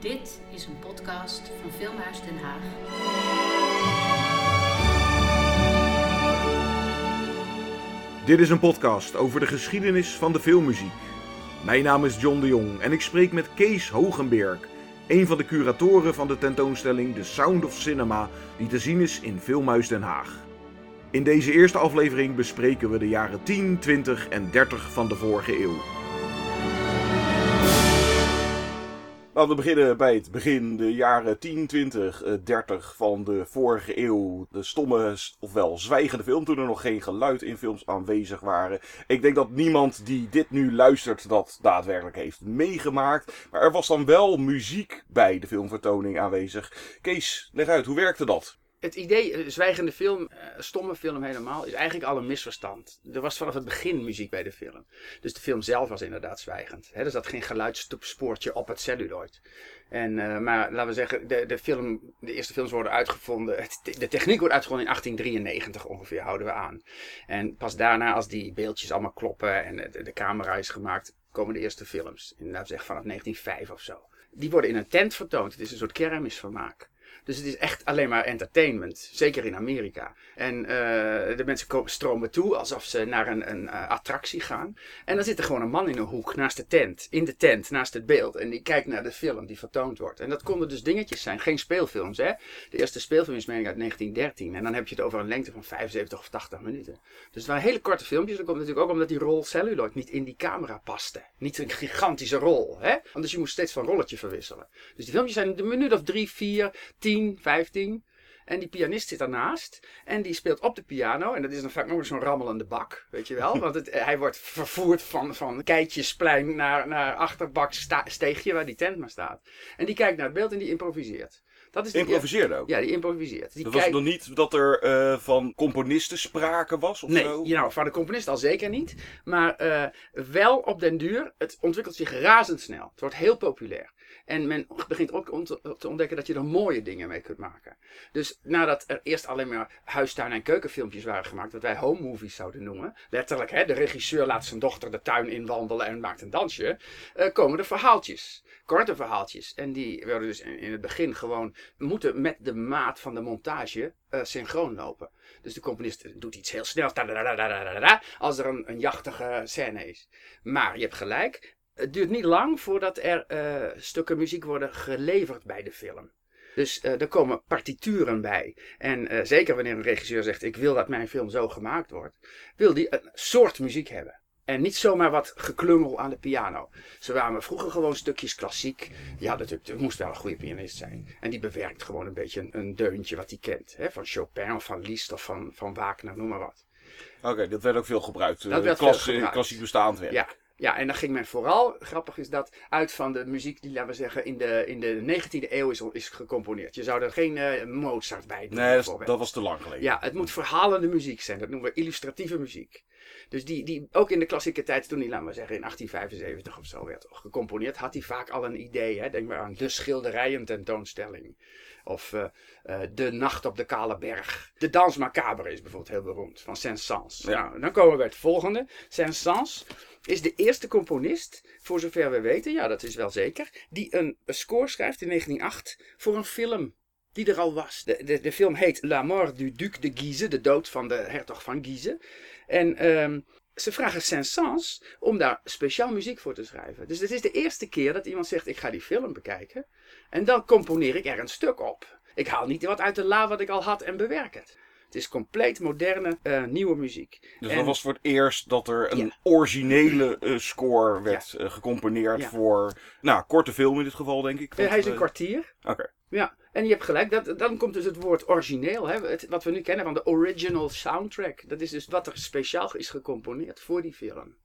Dit is een podcast van Filmhuis Den Haag. Dit is een podcast over de geschiedenis van de filmmuziek. Mijn naam is John de Jong en ik spreek met Kees Hogenberg, een van de curatoren van de tentoonstelling The Sound of Cinema, die te zien is in Filmhuis Den Haag. In deze eerste aflevering bespreken we de jaren 10, 20 en 30 van de vorige eeuw. Laten we beginnen bij het begin, de jaren 10, 20, eh, 30 van de vorige eeuw. De stomme, ofwel zwijgende film, toen er nog geen geluid in films aanwezig waren. Ik denk dat niemand die dit nu luistert dat daadwerkelijk heeft meegemaakt. Maar er was dan wel muziek bij de filmvertoning aanwezig. Kees, leg uit, hoe werkte dat? Het idee, eh, zwijgende film, eh, stomme film helemaal, is eigenlijk al een misverstand. Er was vanaf het begin muziek bij de film. Dus de film zelf was inderdaad zwijgend. Er zat geen geluidsspoortje op het celluloid. En, eh, maar laten we zeggen, de, de, film, de eerste films worden uitgevonden. De techniek wordt uitgevonden in 1893 ongeveer, houden we aan. En pas daarna, als die beeldjes allemaal kloppen en de, de camera is gemaakt, komen de eerste films. In, laten we zeggen vanaf 1905 of zo. Die worden in een tent vertoond. Het is een soort kermisvermaak. Dus het is echt alleen maar entertainment. Zeker in Amerika. En eh, de mensen stromen toe alsof ze naar een, een eh, attractie gaan. En dan zit er gewoon een man in een hoek naast de tent. In de tent, naast het beeld. En die kijkt naar de film die vertoond wordt. En dat konden dus dingetjes zijn. Geen speelfilms, hè. De eerste speelfilm is meen uit 1913. En dan heb je het over een lengte van 75 of 80 minuten. Dus het waren hele korte filmpjes. Dat komt natuurlijk ook omdat die rol celluloid niet in die camera paste. Niet een gigantische rol, hè. Anders je moest steeds van rolletje verwisselen. Dus die filmpjes zijn een minuut of drie, vier, 10, 15. En die pianist zit daarnaast. En die speelt op de piano. En dat is dan vaak nog eens zo'n rammelende bak. Weet je wel? Want het, eh, hij wordt vervoerd van, van Keitjesplein naar, naar Achterbaksteegje waar die tent maar staat. En die kijkt naar het beeld en die improviseert. Dat is de- Improviseerde ook. Ja, die improviseert. Die Dat was nog niet dat er eh, van componisten sprake was of Nee, zo? nou, van de componist al zeker niet. Maar eh, wel op den duur. Het ontwikkelt zich razendsnel. Het wordt heel populair. En men begint ook te ontdekken dat je er mooie dingen mee kunt maken. Dus nadat er eerst alleen maar huistuin- en keukenfilmpjes waren gemaakt, wat wij home movies zouden noemen. Letterlijk, hè, de regisseur laat zijn dochter de tuin inwandelen en maakt een dansje. eh, komen er verhaaltjes. Korte verhaaltjes. En die werden dus in, het begin gewoon moeten met de maat van de montage eh, synchroon lopen. Dus de componist doet iets heel snel. Als er een, een jachtige scène is. Maar je hebt gelijk. Het duurt niet lang voordat er eh, stukken muziek worden geleverd bij de film. Dus eh, er komen partituren bij. En eh, zeker wanneer een regisseur zegt: Ik wil dat mijn film zo gemaakt wordt, wil die een soort muziek hebben. En niet zomaar wat geklungel aan de piano. Ze waren vroeger gewoon stukjes klassiek. Ja, natuurlijk, er moest wel een goede pianist zijn. En die bewerkt gewoon een beetje een, een deuntje wat hij kent. Hè? Van Chopin of van Liszt of van, van Wagner, noem maar wat. Oké, dat werd ook veel gebruikt. Dat werd veel gebruikt. Klassiek bestaand werk. Ja, ja, en dan ging men vooral, grappig is dat, uit van de muziek die, laten we zeggen, in de, in de 19e eeuw is, is gecomponeerd. Je zou er geen eh, Mozart bij doen. Nee, dat, is- bijvoorbeeld. dat was te lang geleden. Ja, het moet verhalende muziek zijn. Dat noemen we illustratieve muziek. Dus die, die ook in de klassieke tijd, toen die, laten we zeggen, in 1875 of zo werd gecomponeerd, had hij vaak al een idee. Hè? Denk maar aan de schilderijen tentoonstelling. Of eh, eh, De Nacht op de Kale Berg. De Dans Macabre is bijvoorbeeld heel beroemd, van Saint-Saëns. Ja. Nou, dan komen we bij het volgende. Saint-Saëns is de eerste componist, voor zover we weten, ja dat is wel zeker, die een score schrijft in 1908 voor een film die er al was. De, de, de film heet La mort du duc de Guise, de dood van de hertog van Guise. En ehm, ze vragen Saint-Saëns om daar speciaal muziek voor te schrijven. Dus het is de eerste keer dat iemand zegt, ik ga die film bekijken. En dan componeer ik er een stuk op. Ik haal niet wat uit de la wat ik al had en bewerk het. Het is compleet moderne, eh, nieuwe muziek. Dus En- dat was voor het eerst dat er een Ja. originele eh, score werd eh, gecomponeerd Ja. voor, nou, korte film in dit geval, denk ik. Hij is een kwartier. Oké. Ja, en je hebt gelijk, dat, dan komt dus het woord origineel, hè, het, wat we nu kennen van de original soundtrack. Dat is dus wat er speciaal is gecomponeerd voor die film.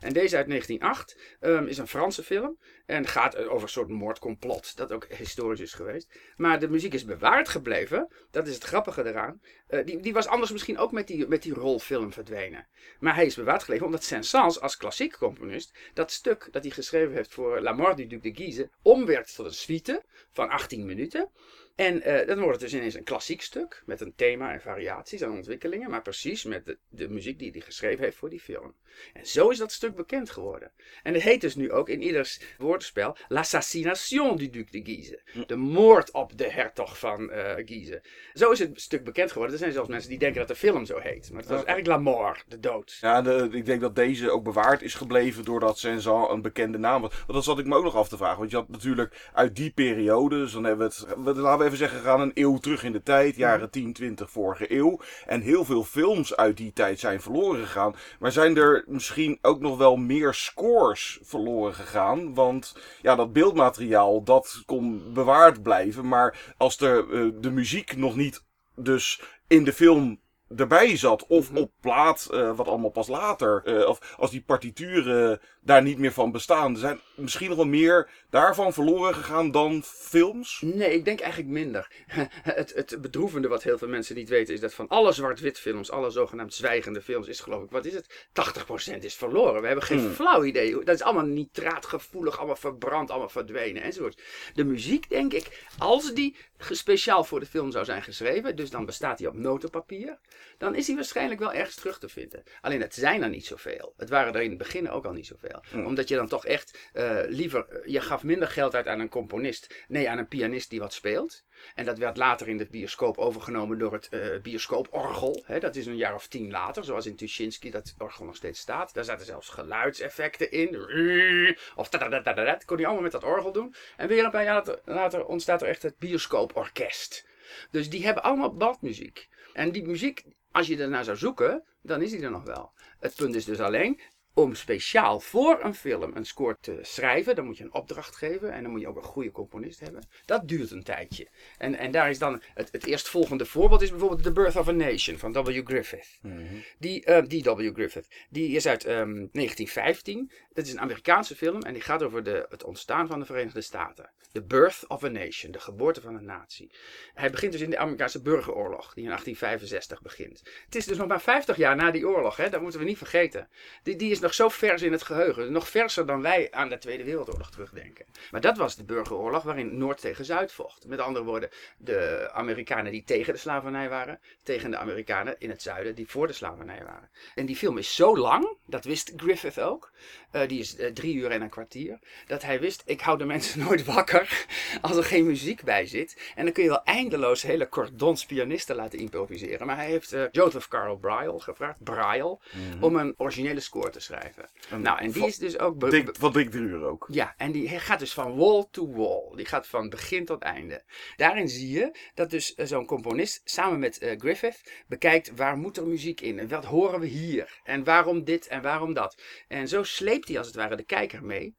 En deze uit 1908 ehm, is een Franse film en gaat over een soort moordcomplot, dat ook historisch is geweest. Maar de muziek is bewaard gebleven, dat is het grappige eraan. Eh, die, die was anders misschien ook met die, met die rolfilm verdwenen. Maar hij is bewaard gebleven omdat Saint-Saëns als klassiek componist dat stuk dat hij geschreven heeft voor La Mort du Duc de Guise omwerkt tot een suite van 18 minuten. En eh, dan wordt het dus ineens een klassiek stuk met een thema en variaties en ontwikkelingen, maar precies met de, de muziek die hij geschreven heeft voor die film. En zo is dat stuk bekend geworden. En het heet dus nu ook in ieders woordenspel L'assassination du duc de Guise. De moord op de hertog van uh, Guise. Zo is het stuk bekend geworden. Er zijn zelfs mensen die denken dat de film zo heet. Maar het was eigenlijk La Mort, de dood. Ja, de, ik denk dat deze ook bewaard is gebleven doordat Saint-Jean een bekende naam was. Want dat zat ik me ook nog af te vragen. Want je had natuurlijk uit die periode, dus dan hebben we het, laten we even zeggen, gaan een eeuw terug in de tijd. Jaren 10, 20 vorige eeuw. En heel veel films uit die tijd zijn verloren gegaan. Maar zijn er misschien ook nog wel meer scores verloren gegaan? Want ja, dat beeldmateriaal, dat kon bewaard blijven. Maar als de, uh, de muziek nog niet dus in de film erbij zat. Of op plaat, uh, wat allemaal pas later. Uh, of als die partituren daar niet meer van bestaan. Er zijn misschien nog wel meer daarvan verloren gegaan dan films? Nee, ik denk eigenlijk minder. het, het bedroevende wat heel veel mensen niet weten is dat van alle zwart-wit films, alle zogenaamd zwijgende films, is geloof ik, wat is het? 80% is verloren. We hebben geen hmm. flauw idee. Dat is allemaal nitraatgevoelig, allemaal verbrand, allemaal verdwenen enzovoort. De muziek, denk ik, als die speciaal voor de film zou zijn geschreven, dus dan bestaat die op notenpapier, dan is die waarschijnlijk wel ergens terug te vinden. Alleen het zijn er niet zoveel. Het waren er in het begin ook al niet zoveel. Hmm. Omdat je dan toch echt uh, liever, je gaf minder geld uit aan een componist, nee, aan een pianist die wat speelt. En dat werd later in de bioscoop overgenomen door het uh, bioscooporgel. Dat is een jaar of tien later, zoals in Tuschinski dat orgel nog steeds staat. Daar zaten zelfs geluidseffecten in. Of dat kon hij allemaal met dat orgel doen. En weer een paar jaar later ontstaat er echt het bioscooporkest. Dus die hebben allemaal bandmuziek. En die muziek, als je ernaar zou zoeken, dan is die er nog wel. Het punt is dus alleen, om speciaal voor een film een score te schrijven, dan moet je een opdracht geven en dan moet je ook een goede componist hebben. Dat duurt een tijdje. En, en daar is dan het, het eerstvolgende voorbeeld is bijvoorbeeld The Birth of a Nation van W. Griffith. Mm die, uh, die W. Griffith. Die is uit um, ehm, 1915. Dat is een Amerikaanse film en die gaat over de, het ontstaan van de Verenigde Staten. The Birth of a Nation, de geboorte van een natie. Hij begint dus in de Amerikaanse burgeroorlog, die in 1865 begint. Het is dus nog maar 50 jaar na die oorlog, hè? dat moeten we niet vergeten. Die, die is nog zo vers in het geheugen. Nog verser dan wij aan de Tweede Wereldoorlog terugdenken. Maar dat was de burgeroorlog waarin Noord tegen Zuid vocht. Met andere woorden, de Amerikanen die tegen de slavernij waren, tegen de Amerikanen in het zuiden die voor de slavernij waren. En die film is zo lang, dat wist Griffith ook. Uh, die is uh, drie uur en een kwartier. Dat hij wist, ik hou de mensen nooit wakker als er geen muziek bij zit. En dan kun je wel eindeloos hele cordons pianisten laten improviseren. Maar hij heeft uh, Joseph Carl Braille gevraagd, Braille, mm -hmm. om een originele score te schrijven nou, en die is dus ook... Dik, van dik drie uur ook. Ja, en die gaat dus van wall to wall. Die gaat van begin tot einde. Daarin zie je dat dus eh, zo'n componist samen met uh, Griffith bekijkt waar moet er muziek in en wat horen we hier en waarom dit en waarom dat. En zo sleept hij als het ware de kijker mee.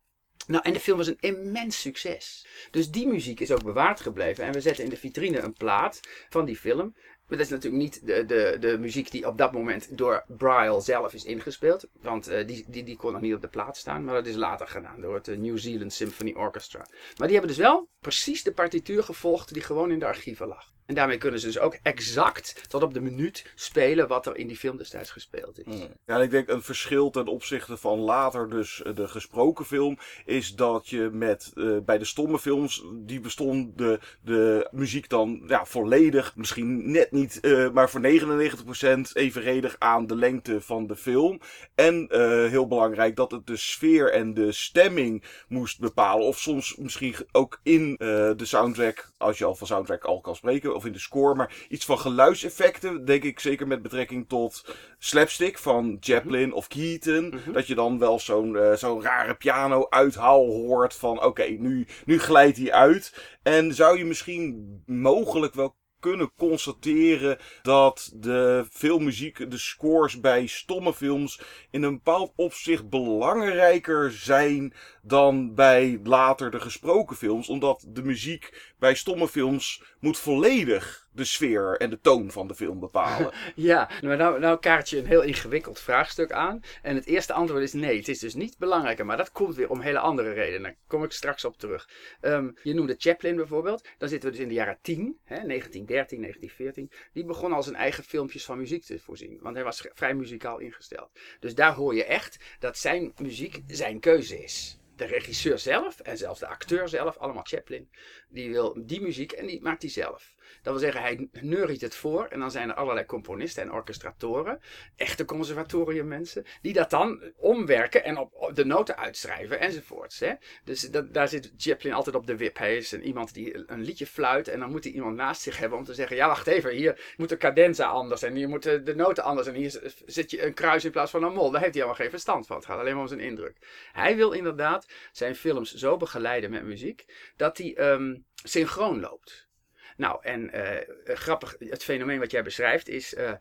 Nou, en de film was een immens succes. Dus die muziek is ook bewaard gebleven. En we zetten in de vitrine een plaat van die film. Maar dat is natuurlijk niet de, de, de muziek die op dat moment door Braille zelf is ingespeeld. Want uh, die, die, die kon nog niet op de plaat staan. Maar dat is later gedaan door het uh, New Zealand Symphony Orchestra. Maar die hebben dus wel precies de partituur gevolgd die gewoon in de archieven lag. En daarmee kunnen ze dus ook exact tot op de minuut spelen wat er in die film destijds gespeeld is. Hmm. Ja, en ik denk een verschil ten opzichte van later dus eh, de gesproken film is dat je met uh, bij de stomme films die bestond de, de muziek dan ja, volledig, misschien net niet, uh, maar voor 99% evenredig aan de lengte van de film. En heel belangrijk dat het de sfeer en de stemming moest bepalen. Of soms misschien ook in de soundtrack, als je al van soundtrack al kan spreken of in de score, maar iets van geluidseffecten, denk ik zeker met betrekking tot slapstick van Chaplin of Keaton. Mhm. Dat je dan wel zo'n uh, zo'n rare piano uithaal hoort van oké, nu, nu glijdt hij uit. En zou je misschien mogelijk wel kunnen constateren dat de filmmuziek, de scores bij stomme films in een bepaald opzicht belangrijker zijn dan bij later de gesproken films. Omdat de muziek bij stomme films moet volledig de sfeer en de toon van de film bepalen. ja, maar nou, nou kaart je een heel ingewikkeld vraagstuk aan. En het eerste antwoord is nee, het is dus niet belangrijker. Maar dat komt weer om hele andere redenen. Daar kom ik straks op terug. Um, je noemde Chaplin bijvoorbeeld. Dan zitten we dus in de jaren 10, hè, 1913, 1914. Die begon al zijn eigen filmpjes van muziek te voorzien. Want hij was vrij muzikaal ingesteld. Dus daar hoor je echt dat zijn muziek zijn keuze is. De regisseur zelf en zelfs de acteur zelf, allemaal Chaplin, die wil die muziek en die maakt hij zelf. Dat wil zeggen, hij neuriet het voor en dan zijn er allerlei componisten en orchestratoren, echte conservatoriummensen, die dat dan omwerken en op de noten uitschrijven enzovoorts. Hè? Dus dat, daar zit Chaplin altijd op de wip. Hij is iemand die een liedje fluit en dan moet hij iemand naast zich hebben om te zeggen, ja wacht even, hier moet de cadenza anders en hier moeten de noten anders en hier zit je een kruis in plaats van een mol. Daar heeft hij allemaal geen verstand van. Het gaat alleen maar om zijn indruk. Hij wil inderdaad zijn films zo begeleiden met muziek dat hij um, synchroon loopt. Nou, en uh, grappig, het fenomeen wat jij beschrijft is uh,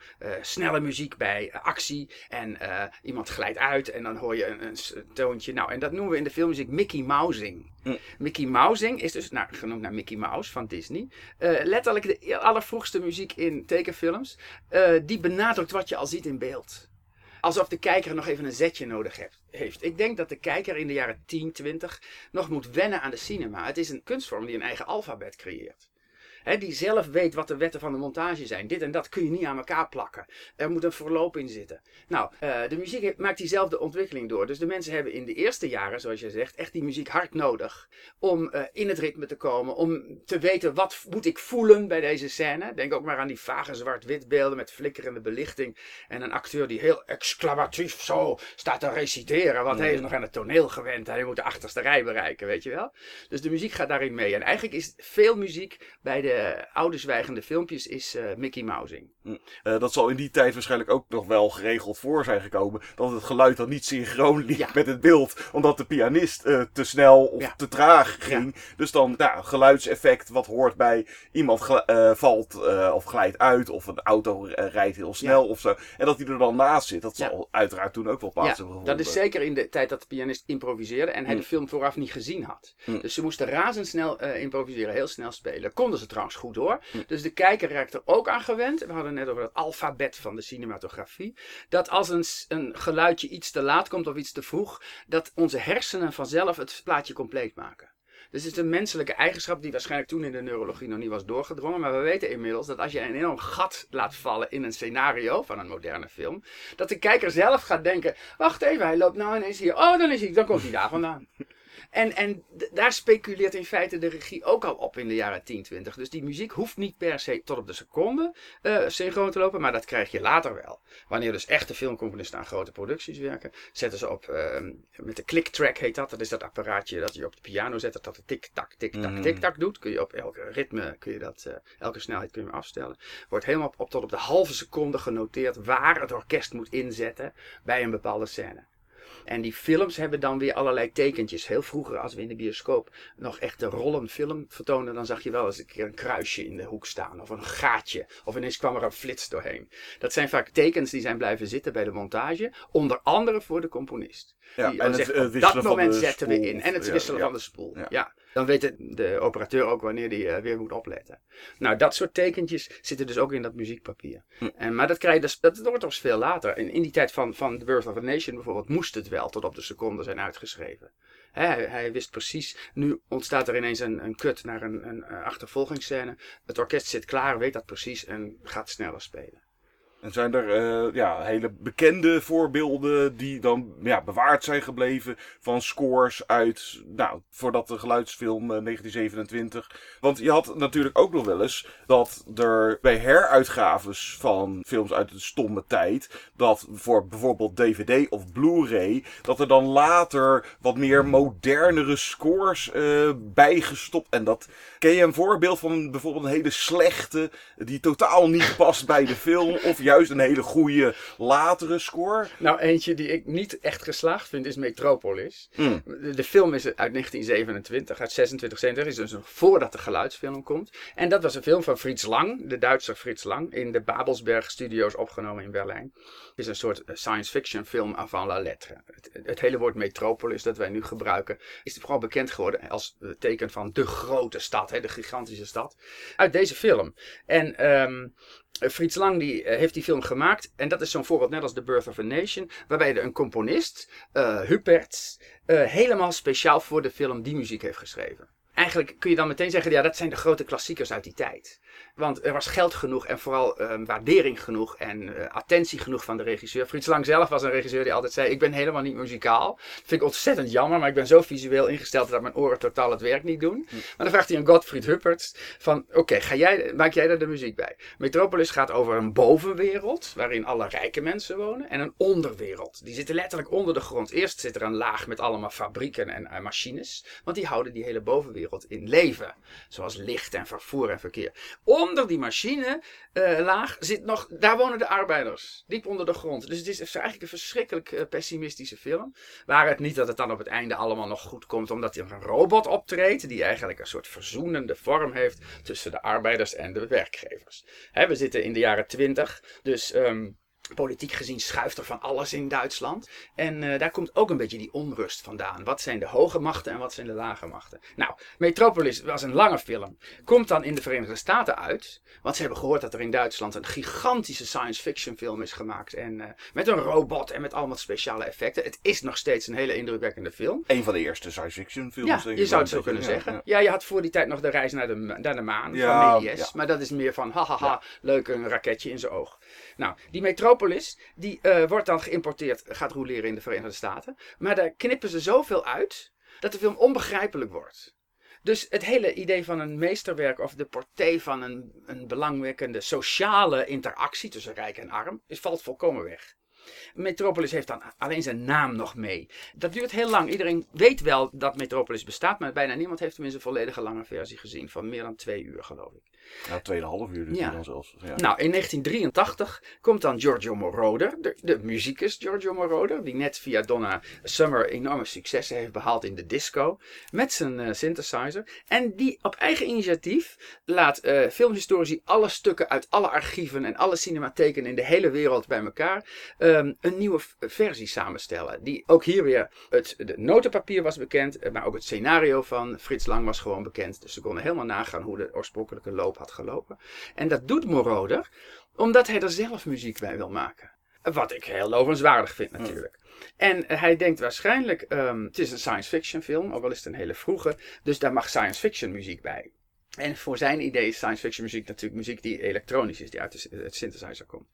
snelle muziek bij actie. En iemand glijdt uit en dan hoor je een, een, toontje. Nou, en dat noemen we in de filmmuziek Mickey Mousing. Mm. Mickey Mousing is dus nou, genoemd naar Mickey Mouse van Disney. letterlijk de allervroegste muziek in tekenfilms. die benadrukt wat je al ziet in beeld alsof de kijker nog even een zetje nodig heeft. Ik denk dat de kijker in de jaren 10, 20 nog moet wennen aan de cinema. Het is een kunstvorm die een eigen alfabet creëert die zelf weet wat de wetten van de montage zijn. Dit en dat kun je niet aan elkaar plakken. Er moet een verloop in zitten. Nou, uh, de muziek maakt diezelfde ontwikkeling door. Dus de mensen hebben in de eerste jaren, zoals je zegt, echt die muziek hard nodig. Om uh, in het ritme te komen. Om te weten wat moet ik voelen bij deze scène. Denk ook maar aan die vage zwart-wit beelden met flikkerende belichting. En een acteur die heel exclamatief zo staat te reciteren. Want hij is nog aan het toneel gewend. Hij moet de achterste rij bereiken, weet je wel. Dus de muziek gaat daarin mee. En eigenlijk is veel muziek bij de uh, oude zwijgende filmpjes is uh, Mickey Mousing. Uh, dat zal in die tijd waarschijnlijk ook nog wel geregeld voor zijn gekomen. Dat het geluid dan niet synchroon liep met het beeld. Omdat de pianist te snel of te traag ging. Dus dan nou, geluidseffect wat hoort bij iemand valt of glijdt uit. Of een auto rijdt heel snel of zo. En dat hij er dan naast zit. Dat zal uiteraard toen ook wel plaats hebben gevonden. Dat is zeker in de tijd dat de pianist improviseerde. En hij mm. de film vooraf niet gezien had. Mm. Dus ze moesten razendsnel improviseren. Heel snel spelen. Konden ze trouwens goed hoor. Hm. Dus de kijker raakt er ook aan gewend. We hadden net over het alfabet van de cinematografie. Dat als een, een geluidje iets te laat komt of iets te vroeg, dat onze hersenen vanzelf het plaatje compleet maken. Dus het is een menselijke eigenschap die waarschijnlijk toen in de neurologie nog niet was doorgedrongen. Maar we weten inmiddels dat als je een enorm gat laat vallen in een scenario van een moderne film, dat de kijker zelf gaat denken: wacht even, hij loopt nou ineens hier. Oh, dan is hij, dan komt hij daar vandaan. En, en daar speculeert in feite de regie ook al op in de jaren 10, 20. Dus die muziek hoeft niet per se tot op de seconde uh, synchroon te lopen, maar dat krijg je later wel. Wanneer dus echte filmcomponisten aan grote producties werken, zetten ze op, uh, met de click track heet dat. Dat is dat apparaatje dat je op de piano zet, dat de tik-tak, tik-tak, mm. tik-tak doet. Kun je op elke ritme, kun je dat, uh, elke snelheid kun je hem afstellen. Wordt helemaal op, op, tot op de halve seconde genoteerd waar het orkest moet inzetten bij een bepaalde scène. En die films hebben dan weer allerlei tekentjes. Heel vroeger, als we in de bioscoop nog echt de rollenfilm vertoonden, dan zag je wel eens een keer een kruisje in de hoek staan. Of een gaatje. Of ineens kwam er een flits doorheen. Dat zijn vaak tekens die zijn blijven zitten bij de montage. Onder andere voor de componist. Ja, die en het, zegt, op dat moment zetten we in. En het wisselen van de spoel. ja. Dan weet de operateur ook wanneer hij uh, weer moet opletten. Nou, dat soort tekentjes zitten dus ook in dat muziekpapier. Hm. En, maar dat, krijg je dus, dat wordt toch veel later. In, in die tijd van, van The Birth of a Nation bijvoorbeeld moest het wel tot op de seconde zijn uitgeschreven. hij, hij, wist precies, nu ontstaat er ineens een, een cut naar een, een achtervolgingsscène. Het orkest zit klaar, weet dat precies en gaat sneller spelen. En zijn er uh, ja, hele bekende voorbeelden die dan ja, bewaard zijn gebleven van scores uit, nou, voordat de geluidsfilm uh, 1927. Want je had natuurlijk ook nog wel eens dat er bij heruitgaves van films uit de stomme tijd, dat voor bijvoorbeeld DVD of Blu-ray, dat er dan later wat meer modernere scores uh, bijgestopt. En dat ken je een voorbeeld van bijvoorbeeld een hele slechte, die totaal niet past bij de film, of juist juist een hele goede latere score. Nou, eentje die ik niet echt geslaagd vind is Metropolis. Mm. De film is uit 1927, uit 26, 27, is dus nog voordat de geluidsfilm komt. En dat was een film van Frits Lang, de Duitse Frits Lang, in de Babelsberg Studios opgenomen in Berlijn. Het is een soort science fiction film avant la lettre. Het, het hele woord metropolis dat wij nu gebruiken, is vooral bekend geworden als teken van de grote stad, hè, de gigantische stad. Uit deze film. En um, Frits Lang die, uh, heeft die film gemaakt. En dat is zo'n voorbeeld net als The Birth of a Nation. Waarbij een componist, uh, helemaal speciaal voor de film die muziek heeft geschreven. eigenlijk kun je dan meteen zeggen, ja, dat zijn de grote klassiekers uit die tijd. Want er was geld genoeg en vooral um, waardering genoeg en uh, attentie genoeg van de regisseur. Frits Lang zelf was een regisseur die altijd zei: Ik ben helemaal niet muzikaal. Dat vind ik ontzettend jammer, maar ik ben zo visueel ingesteld dat mijn oren totaal het werk niet doen. Hm. Maar dan vraagt hij aan Gottfried Hupperts: van, Oké, ga jij, maak jij daar de muziek bij? Metropolis gaat over een bovenwereld waarin alle rijke mensen wonen en een onderwereld. Die zitten letterlijk onder de grond. Eerst zit er een laag met allemaal fabrieken en uh, machines, want die houden die hele bovenwereld in leven. Zoals licht en vervoer en verkeer onder die machine uh, laag zit nog, daar wonen de arbeiders. Diep onder de grond. Dus het is eigenlijk een verschrikkelijk uh, pessimistische film. Waar het niet dat het dan op het einde allemaal nog goed komt, omdat er een robot optreedt, die eigenlijk een soort verzoenende vorm heeft tussen de arbeiders en de werkgevers. Hè, we zitten in de jaren twintig, dus um, Politiek gezien schuift er van alles in Duitsland. En uh, daar komt ook een beetje die onrust vandaan. Wat zijn de hoge machten en wat zijn de lage machten? Nou, Metropolis was een lange film. Komt dan in de Verenigde Staten uit. Want ze hebben gehoord dat er in Duitsland een gigantische science fiction film is gemaakt. En uh, met een robot en met allemaal speciale effecten. Het is nog steeds een hele indrukwekkende film. Een van de eerste science fiction films. Ja, je zou het zo kunnen zeggen. Ja, ja. je had voor die tijd nog de reis naar de, naar de maan van Méliès. Maar dat is meer van hahaha, leuk een raketje in zijn oog. Nou, die Metropolis, die uh, wordt dan geïmporteerd, gaat roleren in de Verenigde Staten. Maar daar knippen ze zoveel uit, dat de film onbegrijpelijk wordt. Dus het hele idee van een meesterwerk of de portée van een, een belangwekkende sociale interactie tussen rijk en arm, is, valt volkomen weg. Metropolis heeft dan alleen zijn naam nog mee. Dat duurt heel lang. Iedereen weet wel dat Metropolis bestaat, maar bijna niemand heeft hem in zijn volledige lange versie gezien. Van meer dan twee uur, geloof ik. Ja, tweeënhalf uur dus ja. dan zelfs. Ja. Nou, in 1983 komt dan Giorgio Moroder, de, de muzikus Giorgio Moroder, die net via Donna Summer enorme successen heeft behaald in de disco, met zijn uh, synthesizer. En die op eigen initiatief laat uh, filmhistorici alle stukken uit alle archieven en alle cinematheken in de hele wereld bij elkaar um, een nieuwe versie samenstellen. Die ook hier weer, het de notenpapier was bekend, eh, maar ook het scenario van Frits Lang was gewoon bekend. Dus ze konden helemaal nagaan hoe de oorspronkelijke loop had gelopen. En dat doet Moroder omdat hij er zelf muziek bij wil maken. Wat ik heel lovenswaardig vind natuurlijk. En hij denkt waarschijnlijk, um, het is een science fiction film, ook al is het een hele vroege, dus daar mag science fiction muziek bij. En voor zijn idee is science fiction muziek natuurlijk muziek die elektronisch is, die uit de, het synthesizer komt.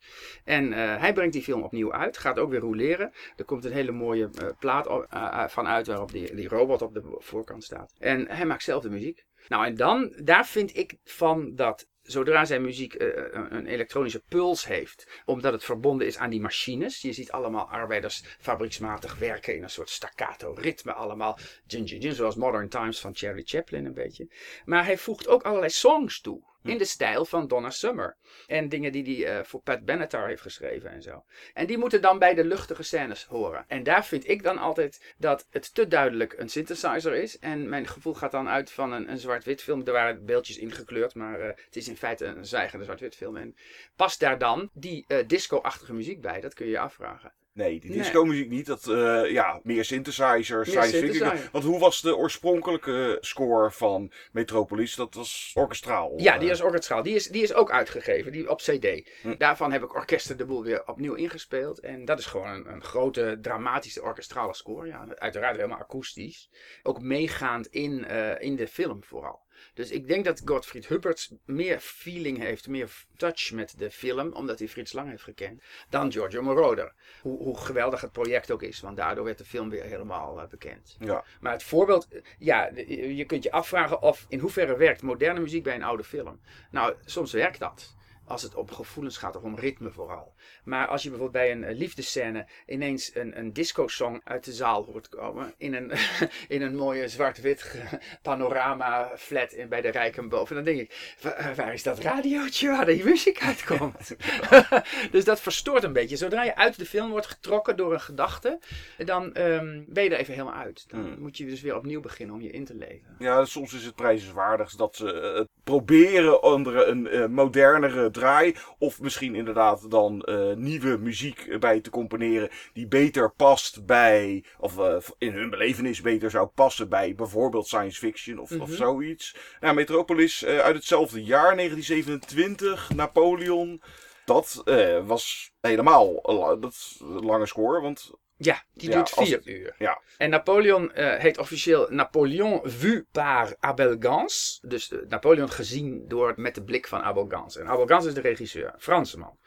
En uh, hij brengt die film opnieuw uit, gaat ook weer roleren. Er komt een hele mooie uh, plaat op, uh, van uit waarop die, die robot op de voorkant staat. En hij maakt zelf de muziek. Nou, en dan, daar vind ik van dat zodra zijn muziek uh, een elektronische puls heeft, omdat het verbonden is aan die machines. Je ziet allemaal arbeiders fabrieksmatig werken in een soort staccato ritme allemaal. Gin, gin, gin, zoals Modern Times van Charlie Chaplin een beetje. Maar hij voegt ook allerlei songs toe. In de stijl van Donna Summer. En dingen die hij uh, voor Pat Benatar heeft geschreven en zo. En die moeten dan bij de luchtige scènes horen. En daar vind ik dan altijd dat het te duidelijk een synthesizer is. En mijn gevoel gaat dan uit van een, een zwart-wit film. Er waren beeldjes ingekleurd, maar uh, het is in feite een zwijgende zwart-wit film. En past daar dan die uh, disco-achtige muziek bij? Dat kun je je afvragen. Nee, die disco muziek niet. Dat, uh, ja, meer synthesizer, science fiction. Want hoe was de oorspronkelijke score van Metropolis? Dat was orkestraal. Ja, die is orkestraal. Die is, die is ook uitgegeven, die op cd. Hm. Daarvan heb ik orkesten de boel weer opnieuw ingespeeld. En dat is gewoon een, een grote, dramatische orkestrale score. Ja, uiteraard helemaal akoestisch. Ook meegaand in, uh, in de film vooral. Dus ik denk dat Gottfried Hupperts meer feeling heeft, meer touch met de film, omdat hij Frits Lang heeft gekend, dan Giorgio Moroder. Hoe, hoe geweldig het project ook is, want daardoor werd de film weer helemaal uh, bekend. Ja. Maar het voorbeeld, ja, je kunt je afvragen of in hoeverre werkt moderne muziek bij een oude film. Nou, soms werkt dat als het om gevoelens gaat of om ritme vooral. Maar als je bijvoorbeeld bij een liefdescène ineens een, een disco-song uit de zaal hoort komen. In een, in een mooie zwart-wit panorama flat in, bij de Rijkenboven. Dan denk ik, waar, is dat radiootje waar die muziek uitkomt? dus dat verstoort een beetje. Zodra je uit de film wordt getrokken door een gedachte, dan um, ben je er even helemaal uit. Dan hmm. moet je dus weer opnieuw beginnen om je in te leven. Ja, soms is het prijzenswaardig dat ze het proberen onder een uh, modernere draai. Of misschien inderdaad dan uh, nieuwe muziek bij te componeren die beter past bij, of uh, in hun belevenis beter zou passen bij bijvoorbeeld science fiction of, mm -hmm. of mhm. zoiets. Nou, Metropolis uh, uit hetzelfde jaar, 1927, Napoleon. Dat was helemaal dat lange score, want Ja, die Ja, duurt vier uur. Ja. En Napoleon eh, heet officieel Napoleon vu par Abel Gans. Dus eh, Napoleon gezien door met de blik van Abel Gans. En Abel Gans is de regisseur, Franse man.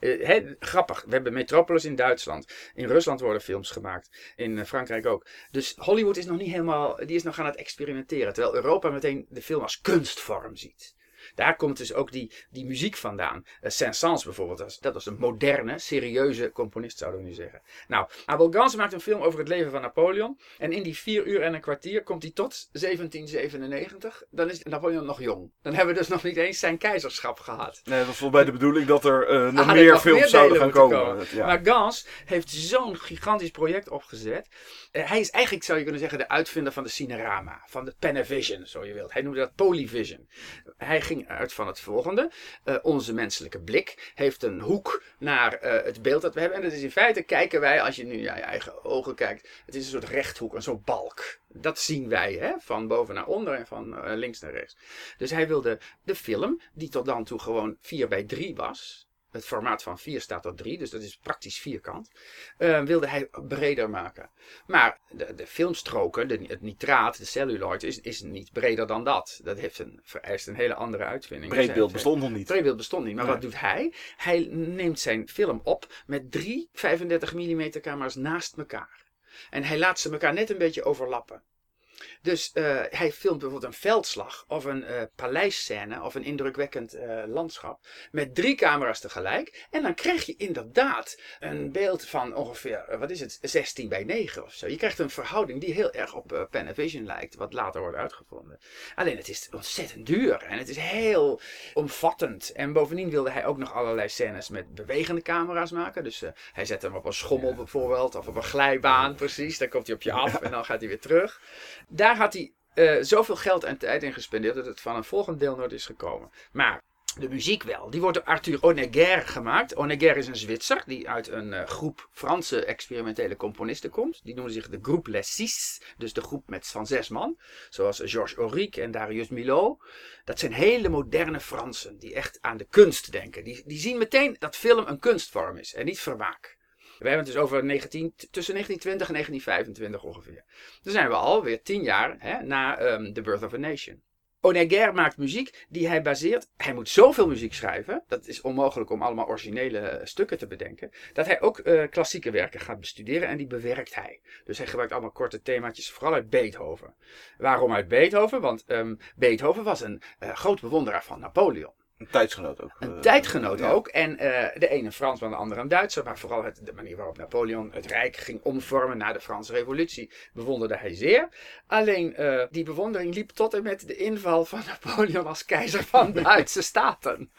Eh, hè, grappig, we hebben Metropolis in Duitsland. In Rusland worden films gemaakt. In Frankrijk ook. Dus Hollywood is nog niet helemaal, die is nog aan het experimenteren. Terwijl Europa meteen de film als kunstvorm ziet. Daar komt dus ook die, die muziek vandaan. Uh, Saint-Saëns bijvoorbeeld, dat was, een moderne, serieuze componist zouden we nu zeggen. Nou, Abel Gans maakt een film over het leven van Napoleon. En in die vier uur en een kwartier komt hij tot 1797. Dan is Napoleon nog jong. Dan hebben we dus nog niet eens zijn keizerschap gehad. Nee, dat was mij de bedoeling dat er eh, nog Ah, meer nog films meer zouden gaan komen. Ja. Maar Gans heeft zo'n gigantisch project opgezet. Eh, hij is eigenlijk, zou je kunnen zeggen, de uitvinder van de Cinerama. Van de Panavision, zo je wilt. Hij noemde dat Polyvision. Hij ging uit van het volgende. Eh, onze menselijke blik heeft een hoek naar eh, het beeld dat we hebben. En dat is in feite, kijken wij, als je nu naar je eigen ogen kijkt. Het is een soort rechthoek, een soort balk. Dat zien wij, hè? van boven naar onder en van eh, links naar rechts. Dus hij wilde de film, die tot dan toe gewoon 4 bij 3 was. Het formaat van 4 staat tot 3, dus dat is praktisch vierkant. eh, wilde hij breder maken. Maar de, de filmstroken, de, het nitraat, de celluloid, is, is niet breder dan dat. Dat heeft een, vereist een hele andere uitvinding. Dus Breedbeeld hij- bestond nog niet. Breedbeeld bestond niet. Maar Nee. wat doet hij? Hij neemt zijn film op met drie 35 mm camera's naast elkaar. En hij laat ze elkaar net een beetje overlappen. Dus eh, hij filmt bijvoorbeeld een veldslag of een eh, paleisscène of een indrukwekkend eh, landschap met drie camera's tegelijk. En dan krijg je inderdaad een beeld van ongeveer, wat is het, 16 bij 9 of zo. Je krijgt een verhouding die heel erg op Panavision lijkt, wat later wordt uitgevonden. Alleen het is ontzettend duur en het is heel omvattend. En bovendien wilde hij ook nog allerlei scènes met bewegende camera's maken. Dus hij zet hem op een schommel bijvoorbeeld of op een glijbaan precies. Dan komt hij op je af en dan gaat hij weer terug. Daar had hij eh, zoveel geld en tijd in gespendeerd dat het van een volgend deel nooit is gekomen. Maar de muziek wel. Die wordt door Arthur Honegger gemaakt. Honegger is een Zwitser die uit een eh, groep Franse experimentele componisten komt. Die noemen zich de Groupe Les Six. Dus de groep met van zes man. Zoals Georges Auric en Darius Milhaud. Dat zijn hele moderne Fransen die echt aan de kunst denken. Die, die zien meteen dat film een kunstvorm is en niet vermaak. We hebben het dus over 19, tussen 1920 en 1925 ongeveer. Dan zijn we alweer tien jaar hè, na ehm, The Birth of a Nation. Honegger maakt muziek die hij baseert. Hij moet zoveel muziek schrijven. Dat is onmogelijk om allemaal originele eh, stukken te bedenken. Dat hij ook eh, klassieke werken gaat bestuderen en die bewerkt hij. Dus hij gebruikt allemaal korte themaatjes, vooral uit Beethoven. Waarom uit Beethoven? Want ehm, Beethoven was een eh, groot bewonderaar van Napoleon. Een tijdsgenoot ook. Een eh, tijdgenoot ja. ook. En eh, de ene een Fransman, de andere een Duitser. Maar vooral het, de manier waarop Napoleon het Rijk ging omvormen na de Franse Revolutie bewonderde hij zeer. Alleen eh, die bewondering liep tot en met de inval van Napoleon als keizer van de Duitse Staten.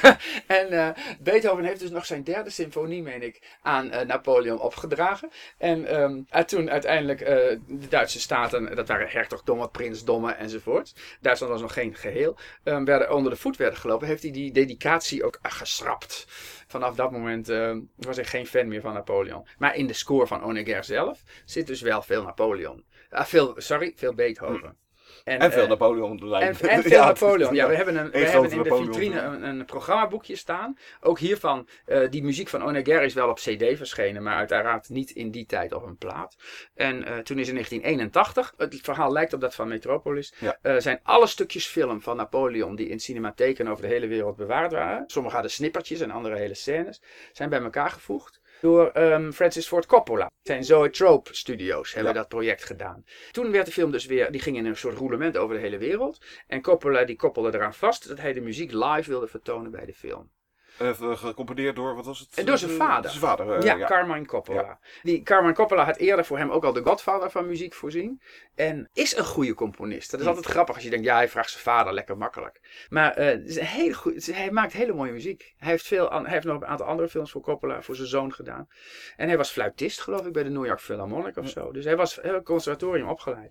en Beethoven heeft dus nog zijn derde symfonie, meen ik, aan Napoleon opgedragen. En ehm, en toen uiteindelijk de Duitse Staten, dat waren hertogdommen, prinsdommen enzovoort. Duitsland was nog geen geheel. ehm, werden onder de voet werden gelopen, heeft hij die dedicatie ook geschrapt. Vanaf dat moment eh, was hij geen fan meer van Napoleon. Maar in de score van Honegger zelf zit dus wel veel Napoleon. Ah, veel, sorry, veel Beethoven. En veel eh, Napoleon. de lijn. en, en veel Ja, Napoleon. Ja, we hebben, een, we hebben in de vitrine een, een programmaboekje staan. Ook hiervan, eh, die muziek van Honegger is wel op cd verschenen, maar uiteraard niet in die tijd op een plaat. En eh, toen is in 1981, het verhaal lijkt op dat van Metropolis, Ja. zijn alle stukjes film van Napoleon die in cinematheken over de hele wereld bewaard waren, sommige hadden snippertjes en andere hele scènes, zijn bij elkaar gevoegd. Door ehm, Francis Ford Coppola. Zijn Zoetrope Studios hebben Ja. dat project gedaan. Toen werd de film dus weer, die ging in een soort roulement over de hele wereld. En Coppola die koppelde eraan vast dat hij de muziek live wilde vertonen bij de film. Even gecomponeerd door, wat was het? En door zijn Eh, vader. Zijn vader, eh, ja, ja. Carmine Coppola. Die Carmine Coppola had eerder voor hem ook al de godvader van muziek voorzien. En is een goede componist. Dat is altijd grappig als je denkt, ja, hij vraagt zijn vader lekker makkelijk. Maar eh, het is een hele hij maakt hele mooie muziek. Hij heeft, veel, hij heeft nog een aantal andere films voor Coppola, voor zijn zoon gedaan. En hij was fluitist, geloof ik, bij de New York Philharmonic of zo. Dus hij was heel conservatorium opgeleid.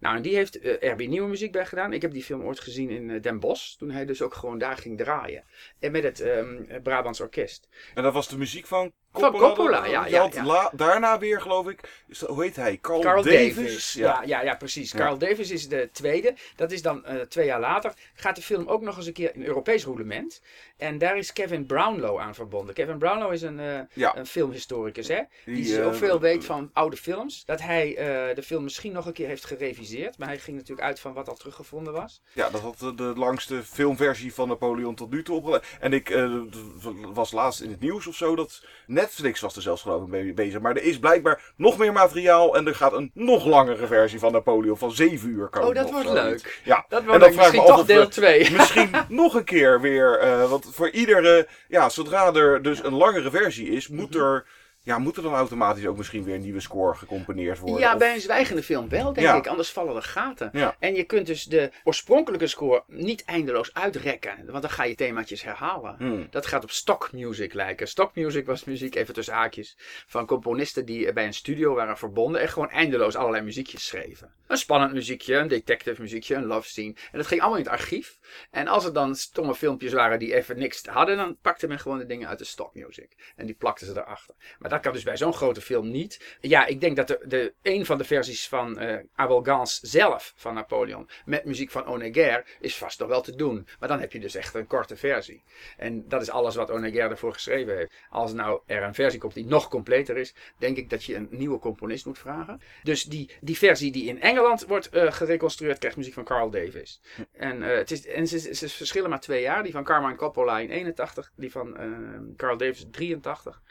Nou, en die heeft eh er weer nieuwe muziek bij gedaan. Ik heb die film ooit gezien in eh, Den Bosch. Toen hij dus ook gewoon daar ging draaien. En met het ehm Brabants Orkest. En dat was de muziek van Van Coppola, ja, Je ja, ja. la- daarna weer, geloof ik, hoe heet hij? Carl, Carl Davis. Davis. Ja, ja, ja, precies. Carl Davis is de tweede. Dat is dan eh, twee jaar later. Gaat de film ook nog eens een keer in Europees roulement. En daar is Kevin Brownlow aan verbonden. Kevin Brownlow is een, eh, een filmhistoricus, hè? Die, Die, eh, zoveel weet van oude films. Dat hij eh, de film misschien nog een keer heeft gereviseerd. Maar hij ging natuurlijk uit van wat al teruggevonden was. Ja, dat had de, de langste filmversie van Napoleon tot nu toe opgelegd. En ik eh, was laatst in het nieuws of zo dat Netflix was er zelfs geloof ik mee bezig. Maar er is blijkbaar nog meer materiaal en er gaat een nog langere versie van Napoleon van 7 uur komen. Oh, dat wordt zoiets. leuk. Ja, Dat en wordt dan dan vraag ik me af of deel 2. Misschien nog een keer weer, eh, want voor iedere, ja, zodra er dus een langere versie is, moet Mhm. er, ja, moet er dan automatisch ook misschien weer een nieuwe score gecomponeerd worden. Ja, Of- bij een zwijgende film wel, denk Ja. ik. Anders vallen er gaten. Ja. En je kunt dus de oorspronkelijke score niet eindeloos uitrekken. Want dan ga je themaatjes herhalen. Hmm. Dat gaat op stock music lijken. Stock music was muziek, even tussen haakjes, van componisten die bij een studio waren verbonden en gewoon eindeloos allerlei muziekjes schreven. Een spannend muziekje, een detective muziekje, een love scene. En dat ging allemaal in het archief. En als er dan stomme filmpjes waren die even niks hadden, dan pakte men gewoon de dingen uit de stock music. En die plakten ze erachter. Maar dat kan dus bij zo'n grote film niet. Ja, ik denk dat de, een van de versies van eh Abel Gans zelf, van Napoleon, met muziek van Oneguer, is vast nog wel te doen. Maar dan heb je dus echt een korte versie. En dat is alles wat Oneguer ervoor geschreven heeft. Als nou er een versie komt die nog completer is, denk ik dat je een nieuwe componist moet vragen. Dus die, die versie die in Engeland wordt eh, gereconstrueerd, krijgt muziek van Carl Davis. En, eh, het is, en ze, verschillen maar twee jaar. Die van Carmine Coppola in 81, die van Carl Davis in 83.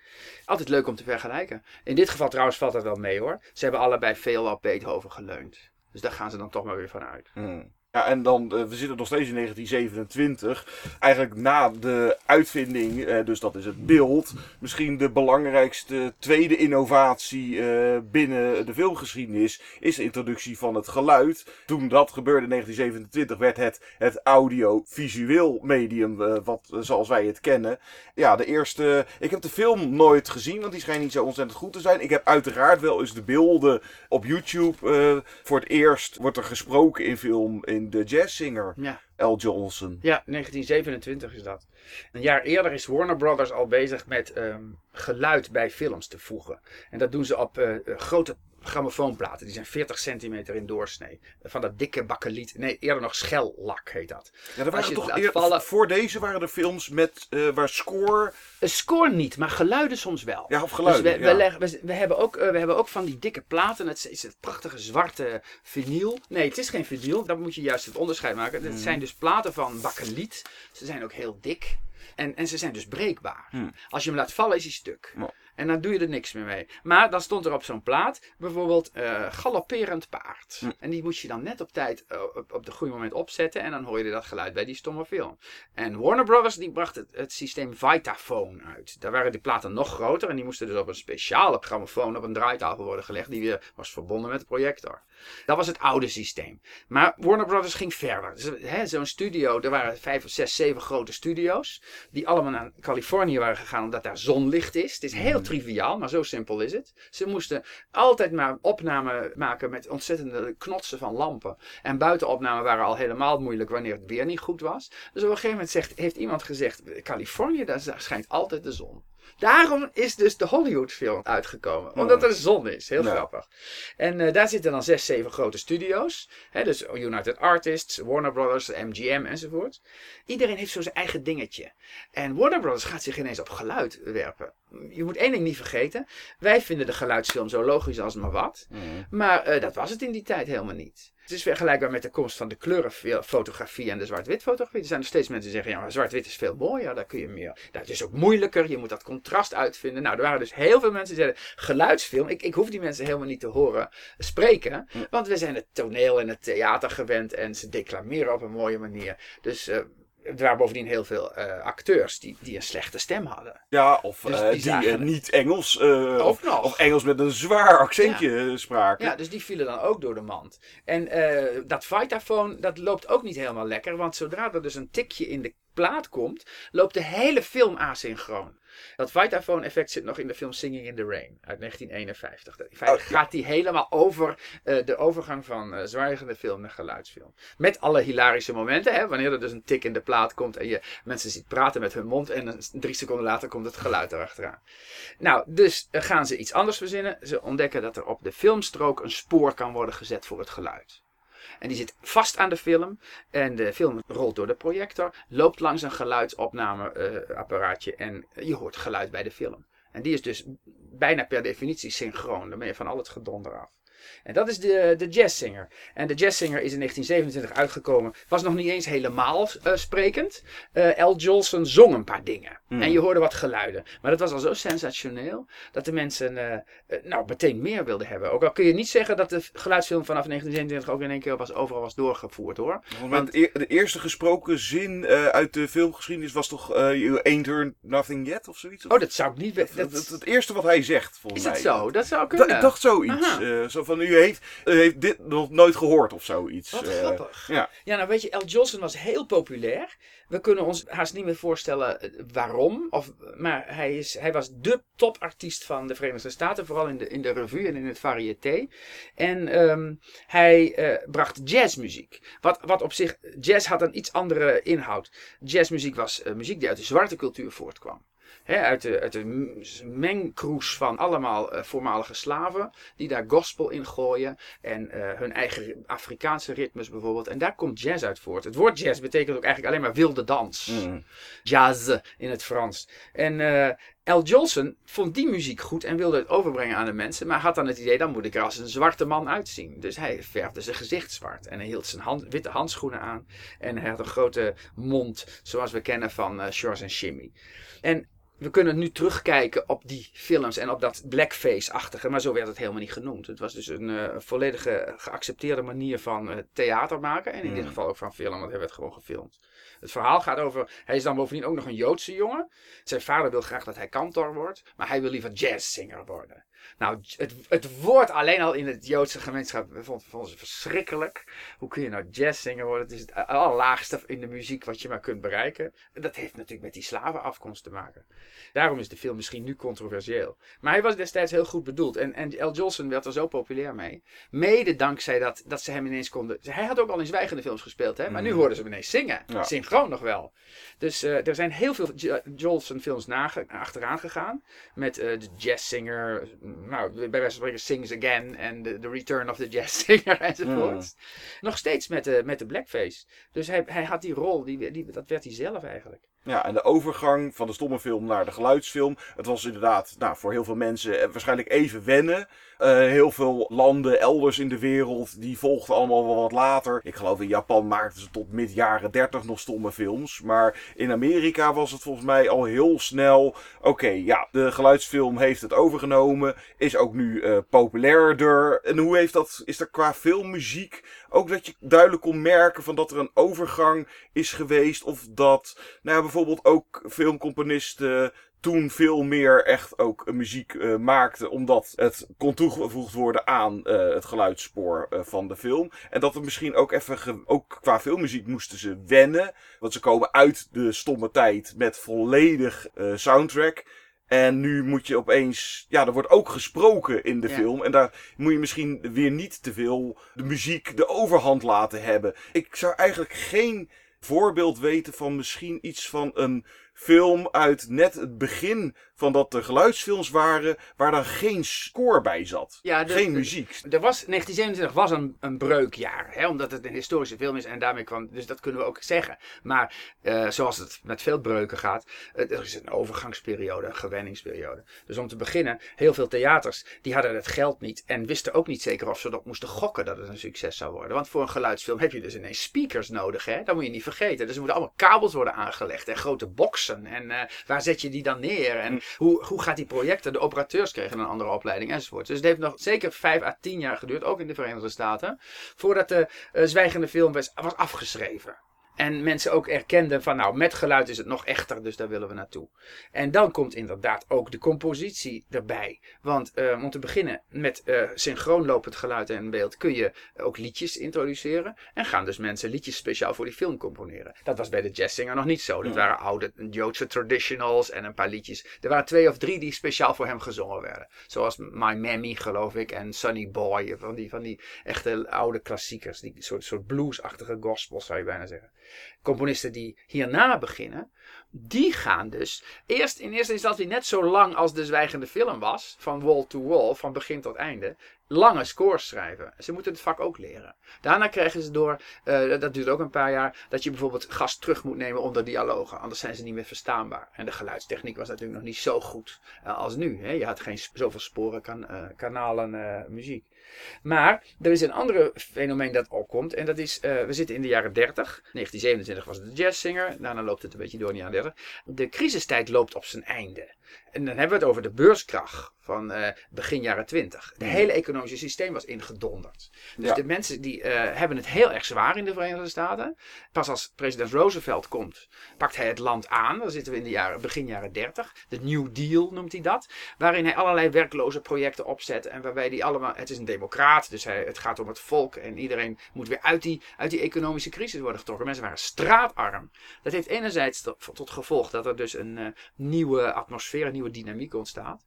Altijd leuk om te vergelijken. In dit geval trouwens valt dat wel mee hoor. Ze hebben allebei veel op Beethoven geleund. Dus daar gaan ze dan toch maar weer van uit. Hmm. Ja, en dan, eh, we zitten nog steeds in 1927. Eigenlijk na de uitvinding, eh, dus dat is het beeld, misschien de belangrijkste tweede innovatie eh, binnen de filmgeschiedenis, is de introductie van het geluid. Toen dat gebeurde in 1927 werd het het audiovisueel medium, wat, zoals wij het kennen. Ja, de eerste, ik heb de film nooit gezien, want die schijnt niet zo ontzettend goed te zijn. Ik heb uiteraard wel eens de beelden op YouTube. voor het eerst wordt er gesproken in film in de jazzzinger Ja. L. Johnson. Ja, 1927 is dat. Een jaar eerder is Warner Brothers al bezig met ehm, geluid bij films te voegen. En dat doen ze op eh, eh, grote grammofoonplaten. Die zijn 40 centimeter in doorsnee. Van dat dikke bakkeliet. Nee, eerder nog schellak heet dat. Ja, er Als waren toch het laat eer- vallen- voor deze waren er films met eh, waar score. Een score niet, maar geluiden soms wel. Ja, of geluiden. Dus we, ja. we, leggen- we, we hebben ook, eh, we hebben ook van die dikke platen. Het is het prachtige zwarte vinyl. Nee, het is geen vinyl. Dan moet je juist het onderscheid maken. Het zijn dus platen van bakkeliet. Ze zijn ook heel dik. En, en ze zijn dus breekbaar. Hmm. Als je hem laat vallen is hij stuk. En dan doe je er niks meer mee. Maar dan stond er op zo'n plaat bijvoorbeeld eh galopperend paard. Hm. En die moest je dan net op tijd eh, op, op de goede moment opzetten. En dan hoor je dat geluid bij die stomme film. En Warner Brothers die bracht het, het systeem Vitaphone uit. Daar waren die platen nog groter. En die moesten dus op een speciale grammofoon op een draaitafel worden gelegd. Die weer was verbonden met de projector. Dat was het oude systeem. Maar Warner Brothers ging verder. Dus, Zo'n studio, er waren vijf, zes, zeven grote studio's. Die allemaal naar Californië waren gegaan omdat daar zonlicht is. Het is heel triviaal, maar zo simpel is het. Ze moesten altijd maar opnamen maken met ontzettende knotsen van lampen. En buitenopnamen waren al helemaal moeilijk wanneer het weer niet goed was. Dus op een gegeven moment zegt, heeft iemand gezegd: Californië, daar schijnt altijd de zon. Daarom is dus de Hollywood-film uitgekomen. Omdat er zon is. Heel Ja. grappig. En eh, daar zitten dan zes, zeven grote studio's. Hè, dus United Artists, Warner Brothers, MGM enzovoort. Iedereen heeft zo zijn eigen dingetje. En Warner Brothers gaat zich ineens op geluid werpen. Je moet één ding niet vergeten. Wij vinden de geluidsfilm zo logisch als maar wat. Mhm. Maar eh, dat was het in die tijd helemaal niet. Het is vergelijkbaar met de komst van de kleurenfotografie en de zwart-wit fotografie. Er zijn nog steeds mensen die zeggen, ja, maar zwart-wit is veel mooier, daar kun je meer. Dat is ook moeilijker, je moet dat contrast uitvinden. Nou, er waren dus heel veel mensen die zeiden, geluidsfilm, ik, ik hoef die mensen helemaal niet te horen spreken. Want we zijn het toneel en het theater gewend en ze declameren op een mooie manier. Dus eh, er waren bovendien heel veel eh, acteurs die, die een slechte stem hadden. Ja, of Dus eh, die eh, niet Engels. of, nog. of Engels met een zwaar accentje spraken. Ja, dus die vielen dan ook door de mand. En dat Vitaphone, dat loopt ook niet helemaal lekker. Want zodra er dus een tikje in de plaat komt, loopt de hele film asynchroon. Dat Vitaphone effect zit nog in de film Singing in the Rain uit 1951. In feite Oh, gaat die helemaal over eh, de overgang van uh, zwijgende film naar geluidsfilm. Met alle hilarische momenten, hè, wanneer er dus een tik in de plaat komt en je mensen ziet praten met hun mond en drie seconden later komt het geluid erachteraan. Nou, dus eh, gaan ze iets anders verzinnen. Ze ontdekken dat er op de filmstrook een spoor kan worden gezet voor het geluid. En die zit vast aan de film. En de film rolt door de projector. Loopt langs een geluidsopnameapparaatje. en je hoort geluid bij de film. En die is dus bijna per definitie synchroon. Dan ben je van al het gedonder af. En dat is de, de jazzzinger. En de jazzzinger is in 1927 uitgekomen. Was nog niet eens helemaal uh, sprekend. Uh, L. Jolson zong een paar dingen. Hmm. En je hoorde wat geluiden. Maar dat was al zo sensationeel. Dat de mensen uh, nou, meteen meer wilden hebben. Ook al kun je niet zeggen dat de geluidsfilm vanaf 1927 ook in één keer was, overal was doorgevoerd hoor. Want de, de eerste gesproken zin uit de filmgeschiedenis was toch You ain't heard nothing yet of zoiets? Of? Oh, dat zou ik niet weten. Dat... Het, het, eerste wat hij zegt volgens is mij. Is het zo? Dat zou kunnen. Da ik dacht zoiets. Zo van, u heeft, u heeft dit nog nooit gehoord of zoiets. Wat grappig. Ja. ja, nou weet je, L. Johnson was heel populair. We kunnen ons haast niet meer voorstellen eh, waarom. Of, maar hij, is, hij was de topartiest van de Verenigde Staten. Vooral in de, in de revue en in het variété. En um, hij uh, bracht jazzmuziek. Wat, wat op zich, jazz had een iets andere inhoud. Jazzmuziek was uh, muziek die uit de zwarte cultuur voortkwam. He, uit, de, uit de mengkroes van allemaal uh, voormalige slaven. Die daar gospel in gooien. En uh, hun eigen Afrikaanse ritmes bijvoorbeeld. En daar komt jazz uit voort. Het woord jazz betekent ook eigenlijk alleen maar wilde dans. Mm. Jazz in het Frans. En uh, L. Jolson vond die muziek goed en wilde het overbrengen aan de mensen. Maar had dan het idee, dan moet ik er als een zwarte man uitzien. Dus hij verfde zijn gezicht zwart. En hij hield zijn hand, witte handschoenen aan. En hij had een grote mond, zoals we kennen van uh, Shores en Shimmy. En we kunnen nu terugkijken op die films en op dat blackface-achtige, maar zo werd het helemaal niet genoemd. Het was dus een uh, volledige geaccepteerde manier van uh, theater maken en in mm. dit geval ook van film, want hij werd gewoon gefilmd. Het verhaal gaat over, hij is dan bovendien ook nog een Joodse jongen. Zijn vader wil graag dat hij kantor wordt, maar hij wil liever jazzzinger worden. Nou, het, het woord alleen al in het Joodse gemeenschap vonden vond ze verschrikkelijk. Hoe kun je nou jazzzinger worden? Het is het allerlaagste in de muziek wat je maar kunt bereiken. Dat heeft natuurlijk met die slavenafkomst te maken. Daarom is de film misschien nu controversieel. Maar hij was destijds heel goed bedoeld. En, en L. Jolson werd er zo populair mee. Mede dankzij dat, dat ze hem ineens konden... Hij had ook al in zwijgende films gespeeld, hè? maar nu hoorden ze hem ineens zingen. Ja. Synchroon nog wel. Dus uh, er zijn heel veel Jolson films nage, achteraan gegaan. Met uh, de jazzzinger... Nou, bij wijze van spreken Sings Again en The, Return of the Jazz Singer enzovoort. Nog steeds met de, met de blackface. Dus hij, hij had die rol, die, die, dat werd hij zelf eigenlijk. Ja, en de overgang van de stomme film naar de geluidsfilm. Het was inderdaad nou, voor heel veel mensen waarschijnlijk even wennen. Uh, heel veel landen elders in de wereld, die volgden allemaal wel wat later. Ik geloof in Japan maakten ze tot mid jaren 30 nog stomme films. Maar in Amerika was het volgens mij al heel snel. Oké, ja, de geluidsfilm heeft het overgenomen. Is ook nu uh, populairder. En hoe heeft dat, is er qua filmmuziek ook dat je duidelijk kon merken van dat er een overgang is geweest. Of dat, nou ja, bijvoorbeeld ook filmcomponisten toen veel meer echt ook muziek uh, maakte, omdat het kon toegevoegd worden aan uh, het geluidsspoor uh, van de film. En dat er misschien ook even, ook qua filmmuziek moesten ze wennen, want ze komen uit de stomme tijd met volledig soundtrack. En nu moet je opeens, ja, er wordt ook gesproken in de ja. film. En daar moet je misschien weer niet te veel de muziek de overhand laten hebben. Ik zou eigenlijk geen voorbeeld weten van misschien iets van een film uit net het begin van dat er geluidsfilms waren, waar dan geen score bij zat. Ja, de, geen muziek. Er was, 1927 was een, een breukjaar, hè, omdat het een historische film is en daarmee kwam, dus dat kunnen we ook zeggen. Maar uh, zoals het met veel breuken gaat, uh, er is een overgangsperiode, een gewenningsperiode. Dus om te beginnen, heel veel theaters, die hadden het geld niet en wisten ook niet zeker of ze erop moesten gokken dat het een succes zou worden. Want voor een geluidsfilm heb je dus ineens speakers nodig, hè? dat moet je niet vergeten. Dus er moeten allemaal kabels worden aangelegd en grote boxen en uh, waar zet je die dan neer en hoe, hoe gaat die projecten? De operateurs kregen een andere opleiding enzovoort. Dus het heeft nog zeker 5 à 10 jaar geduurd, ook in de Verenigde Staten, voordat de uh, zwijgende film was, was afgeschreven. En mensen ook erkenden van nou, met geluid is het nog echter, dus daar willen we naartoe. En dan komt inderdaad ook de compositie erbij. Want uh, om te beginnen met uh, synchroon lopend geluid en beeld kun je ook liedjes introduceren. En gaan dus mensen liedjes speciaal voor die film componeren. Dat was bij de jazzzinger nog niet zo. Dat waren oude Joodse traditionals en een paar liedjes. Er waren twee of drie die speciaal voor hem gezongen werden. Zoals My Mammy geloof ik en Sunny Boy. Van die, van die echte oude klassiekers. Die soort, soort bluesachtige gospels zou je bijna zeggen componisten die hierna beginnen, die gaan dus eerst in eerste instantie net zo lang als de zwijgende film was, van wall to wall, van begin tot einde, lange scores schrijven. Ze moeten het vak ook leren. Daarna krijgen ze door, uh, dat duurt ook een paar jaar, dat je bijvoorbeeld gas terug moet nemen onder dialogen. Anders zijn ze niet meer verstaanbaar. En de geluidstechniek was natuurlijk nog niet zo goed uh, als nu. Hè? Je had geen zoveel sporen, kan, uh, kanalen muziek. Maar er is een andere fenomeen dat opkomt. En dat is, we zitten in de jaren 30. 1927 was het de jazzzinger. Daarna loopt het een beetje door in de jaren 30. De crisistijd loopt op zijn einde. En dan hebben we het over de beurskracht van uh, begin jaren 20. De hele economische systeem was ingedonderd. Dus de mensen die uh, hebben het heel erg zwaar in de Verenigde Staten. Pas als president Roosevelt komt, pakt hij het land aan. Dan zitten we in de jaren, begin jaren 30. De New Deal noemt hij dat. Waarin hij allerlei werkloze projecten opzet. En waarbij hij allemaal, het is een democraat, dus hij, het gaat om het volk. En iedereen moet weer uit die, uit die economische crisis worden getrokken. Mensen waren straatarm. Dat heeft enerzijds tot, tot gevolg dat er dus een uh, nieuwe atmosfeer, een nieuwe dynamiek ontstaat.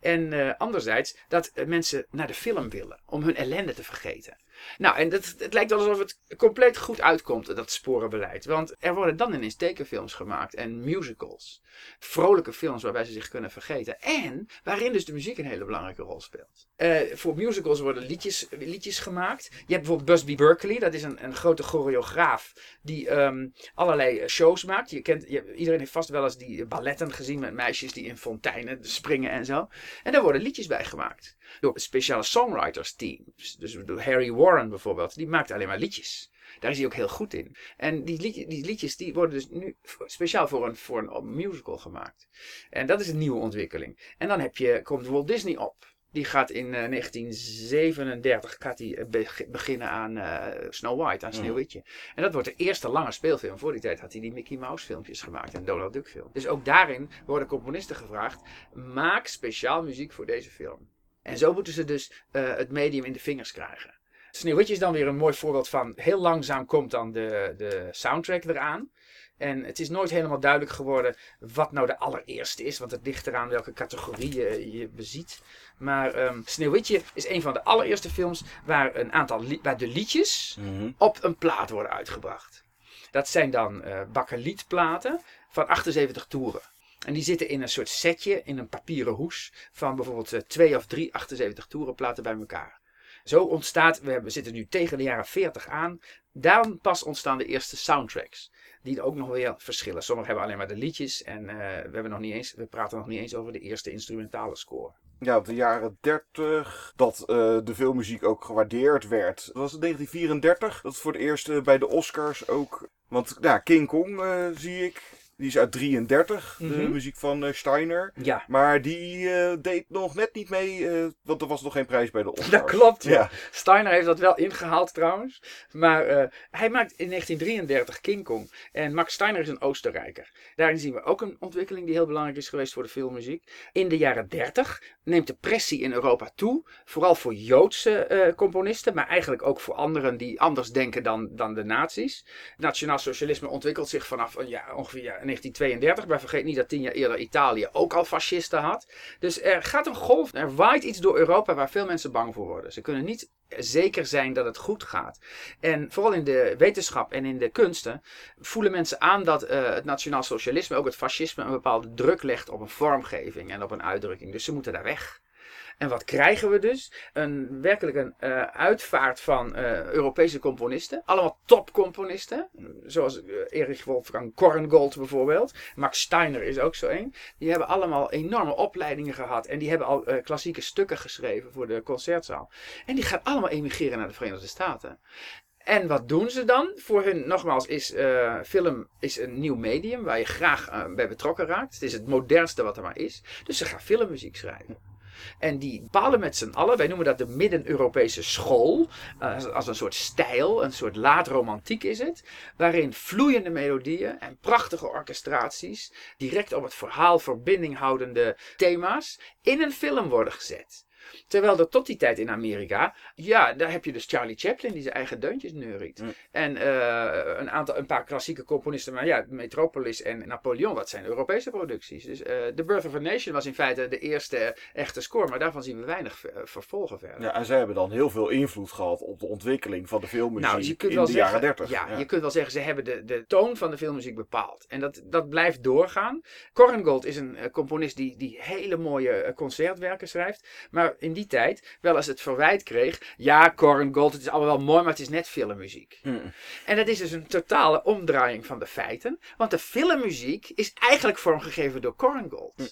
En uh, anderzijds dat uh, mensen naar de film willen om hun ellende te vergeten. Nou, en dat, het lijkt alsof het compleet goed uitkomt, dat sporenbeleid. Want er worden dan ineens tekenfilms gemaakt en musicals. Vrolijke films waarbij ze zich kunnen vergeten. En waarin dus de muziek een hele belangrijke rol speelt. Uh, voor musicals worden liedjes, liedjes gemaakt. Je hebt bijvoorbeeld Busby Berkeley, dat is een, een grote choreograaf die um, allerlei shows maakt. Je kent, iedereen heeft vast wel eens die balletten gezien met meisjes die in fonteinen springen en zo. En daar worden liedjes bij gemaakt. Door speciale songwriters teams. Dus door Harry Warren bijvoorbeeld, die maakt alleen maar liedjes. Daar is hij ook heel goed in. En die, liedjes die, liedjes die worden dus nu speciaal voor een, voor een musical gemaakt. En dat is een nieuwe ontwikkeling. En dan heb je, komt Walt Disney op. Die gaat in uh, 1937 gaat hij beginnen aan uh, Snow White, aan Sneeuwwitje. En dat wordt de eerste lange speelfilm. Voor die tijd had hij die Mickey Mouse filmpjes gemaakt en Donald Duck film. Dus ook daarin worden componisten gevraagd: maak speciaal muziek voor deze film. En zo moeten ze dus uh, het medium in de vingers krijgen. Sneeuwwitje is dan weer een mooi voorbeeld van heel langzaam komt dan de, de soundtrack eraan. En het is nooit helemaal duidelijk geworden wat nou de allereerste is, want het ligt eraan welke categorie je, je beziet. Maar um, Sneeuwwitje is een van de allereerste films waar een aantal waar de liedjes mm -hmm. op een plaat worden uitgebracht. Dat zijn dan uh, bakkelietplaten van 78 toeren. En die zitten in een soort setje, in een papieren hoes, van bijvoorbeeld uh, twee of drie 78 toerenplaten bij elkaar. Zo ontstaat, we, zitten nu tegen de jaren 40 aan, dan pas ontstaan de eerste soundtracks. Die ook nog weer verschillen. Sommigen hebben alleen maar de liedjes en uh, we, hebben nog niet eens, we praten nog niet eens over de eerste instrumentale score. Ja, de jaren 30 dat uh, de filmmuziek ook gewaardeerd werd. Dat was het 1934 dat voor het eerst uh, bij de Oscars ook. Want ja, King Kong zie ik die is uit 33, mm -hmm. de Mhm. muziek van uh, Steiner. Ja. Maar die uh, deed nog net niet mee, uh, want er was nog geen prijs bij de Oscars. Dat klopt, ja. Ja. Steiner heeft dat wel ingehaald trouwens. Maar hij maakt in 1933 King Kong. En Max Steiner is een Oostenrijker. Daarin zien we ook een ontwikkeling die heel belangrijk is geweest voor de filmmuziek. In de jaren 30 neemt de pressie in Europa toe. Vooral voor Joodse componisten, maar eigenlijk ook voor anderen die anders denken dan, dan de nazi's. Nationaal socialisme ontwikkelt zich vanaf een jaar, ongeveer ja, 1932. Maar vergeet niet dat tien jaar eerder Italië ook al fascisten had. Dus er gaat een golf, er waait iets door Europa waar veel mensen bang voor worden. Ze kunnen niet zeker zijn dat het goed gaat. En vooral in de wetenschap en in de kunsten voelen mensen aan dat uh, het nationaal socialisme, ook het fascisme, een bepaalde druk legt op een vormgeving en op een uitdrukking. Dus ze moeten daar weg. En wat krijgen we dus? Een, werkelijk een uh, uitvaart van uh, Europese componisten. Allemaal topcomponisten. Zoals uh, Erich Wolfgang Korngold bijvoorbeeld. Max Steiner is ook zo een. Die hebben allemaal enorme opleidingen gehad. En die hebben al klassieke stukken geschreven voor de concertzaal. En die gaan allemaal emigreren naar de Verenigde Staten. En wat doen ze dan? Voor hun, nogmaals, is film is een nieuw medium waar je graag bij betrokken raakt. Het is het modernste wat er maar is. Dus ze gaan filmmuziek schrijven. En die bepalen met z'n allen, wij noemen dat de Midden-Europese school, uh, als een soort stijl, een soort laat-romantiek is het, waarin vloeiende melodieën en prachtige orchestraties, direct op het verhaal verbinding houdende thema's, in een film worden gezet. Terwijl er tot die tijd in Amerika, ja, daar heb je dus Charlie Chaplin die zijn eigen deuntjes neuriet. En uh, een, aantal, een paar klassieke componisten, maar ja, Metropolis en Napoleon, wat zijn Europese producties. Dus uh, The Birth of a Nation was in feite de eerste echte score, maar daarvan zien we weinig vervolgen verder. Ja, en zij hebben dan heel veel invloed gehad op de ontwikkeling van de filmmuziek nou, je kunt in wel de zeggen, jaren 30. Ja, ja, je kunt wel zeggen, ze hebben de, de toon van de filmmuziek bepaald. En dat, dat blijft doorgaan. Korngold is een componist die, die hele mooie concertwerken schrijft, maar in die tijd wel eens het verwijt kreeg. Ja, Gold, het is allemaal wel mooi, maar het is net filmmuziek. Hmm. En dat is dus een totale omdraaiing van de feiten. Want de filmmuziek is eigenlijk vormgegeven door Korngold. Mm.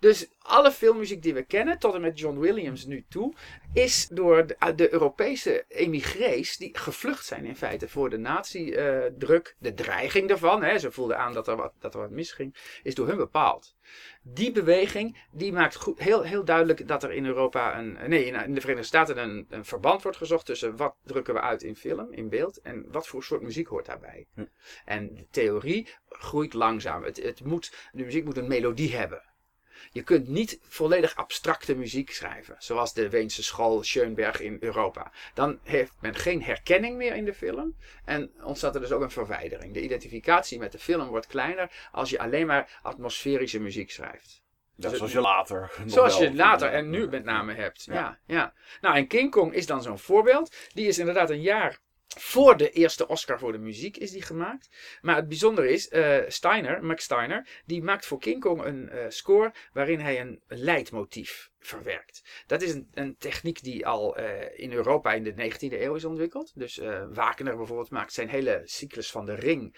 Dus alle filmmuziek die we kennen, tot en met John Williams nu toe, is door de, de Europese emigrees die gevlucht zijn in feite voor de nazi-druk, de dreiging daarvan, hè, ze voelden aan dat er, wat, dat er wat misging, is door hun bepaald. Die beweging die maakt goed, heel, heel duidelijk dat er in Europa, een, nee, in, de Verenigde Staten een, een, verband wordt gezocht tussen wat drukken we uit in film, in beeld, en wat voor soort muziek hoort daarbij. Hm. En de theorie groeit langzaam. Het, het moet, de muziek moet een melodie hebben. Je kunt niet volledig abstracte muziek schrijven, zoals de Weense school Schoenberg in Europa. Dan heeft men geen herkenning meer in de film en ontstaat er dus ook een verwijdering. De identificatie met de film wordt kleiner als je alleen maar atmosferische muziek schrijft. Dus zoals je later. Zoals je later en nu met name hebt. Ja. ja, ja. Nou, en King Kong is dan zo'n voorbeeld. Die is inderdaad een jaar voor de eerste Oscar voor de muziek is die gemaakt. Maar het bijzondere is, uh, Steiner, Max Steiner, die maakt voor King Kong een uh, score waarin hij een leidmotief verwerkt. Dat is een, een techniek die al uh, in Europa in de 19e eeuw is ontwikkeld. Dus Wagner bijvoorbeeld maakt zijn hele cyclus van de ring,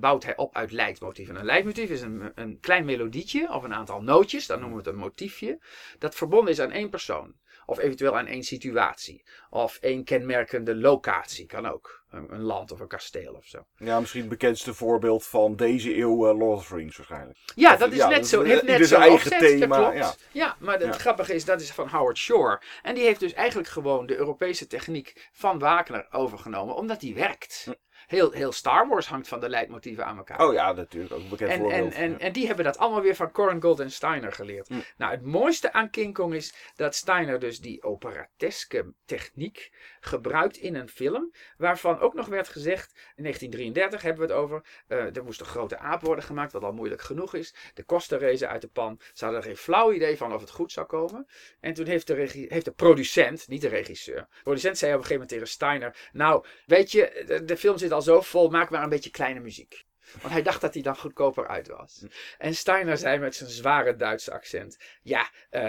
bouwt hij op uit leidmotieven. Een leidmotief is een, een klein melodietje of een aantal nootjes, dan noemen we het een motiefje, dat verbonden is aan één persoon. Of eventueel aan één situatie. Of één kenmerkende locatie, kan ook. Een, een, land of een kasteel of zo. Ja, misschien het bekendste voorbeeld van deze eeuw uh, Lord of the Rings waarschijnlijk. Ja, dat is net zo. Heeft net zijn eigen thema. Ja. ja, maar het grappige is, dat is van Howard Shore. En die heeft dus eigenlijk gewoon de Europese techniek van Wagner overgenomen, omdat die werkt. Hm heel, heel Star Wars hangt van de leidmotieven aan elkaar. Oh ja, natuurlijk. Ook een bekend en, voorbeeld. En, en, en die hebben dat allemaal weer van Gold en Steiner geleerd. Hm. Nou, het mooiste aan King Kong is dat Steiner dus die operateske techniek gebruikt in een film. Waarvan ook nog werd gezegd, in 1933 hebben we het over. Uh, er moest een grote aap worden gemaakt, wat al moeilijk genoeg is. De kosten rezen uit de pan. Ze hadden er geen flauw idee van of het goed zou komen. En toen heeft de, regie, heeft de producent, niet de regisseur. De producent zei op een gegeven moment tegen Steiner. Nou, weet je, de, de film zit al zo vol, maak maar een beetje kleine muziek. Want hij dacht dat hij dan goedkoper uit was. En Steiner zei met zijn zware Duitse accent: Ja, uh,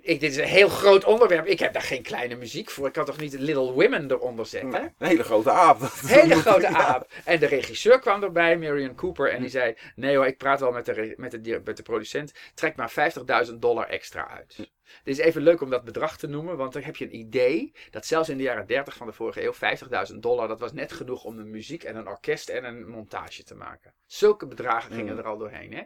ik, dit is een heel groot onderwerp. Ik heb daar geen kleine muziek voor. Ik kan toch niet Little Women eronder zetten? een hele grote aap. hele grote aap. En de regisseur kwam erbij, Marion Cooper, en die zei: Nee hoor, ik praat wel met de, met de, met de producent. Trek maar 50.000 dollar extra uit. Het is even leuk om dat bedrag te noemen, want dan heb je een idee dat zelfs in de jaren 30 van de vorige eeuw 50.000 dollar, dat was net genoeg om een muziek en een orkest en een montage te maken. Zulke bedragen gingen mm. er al doorheen. Hè?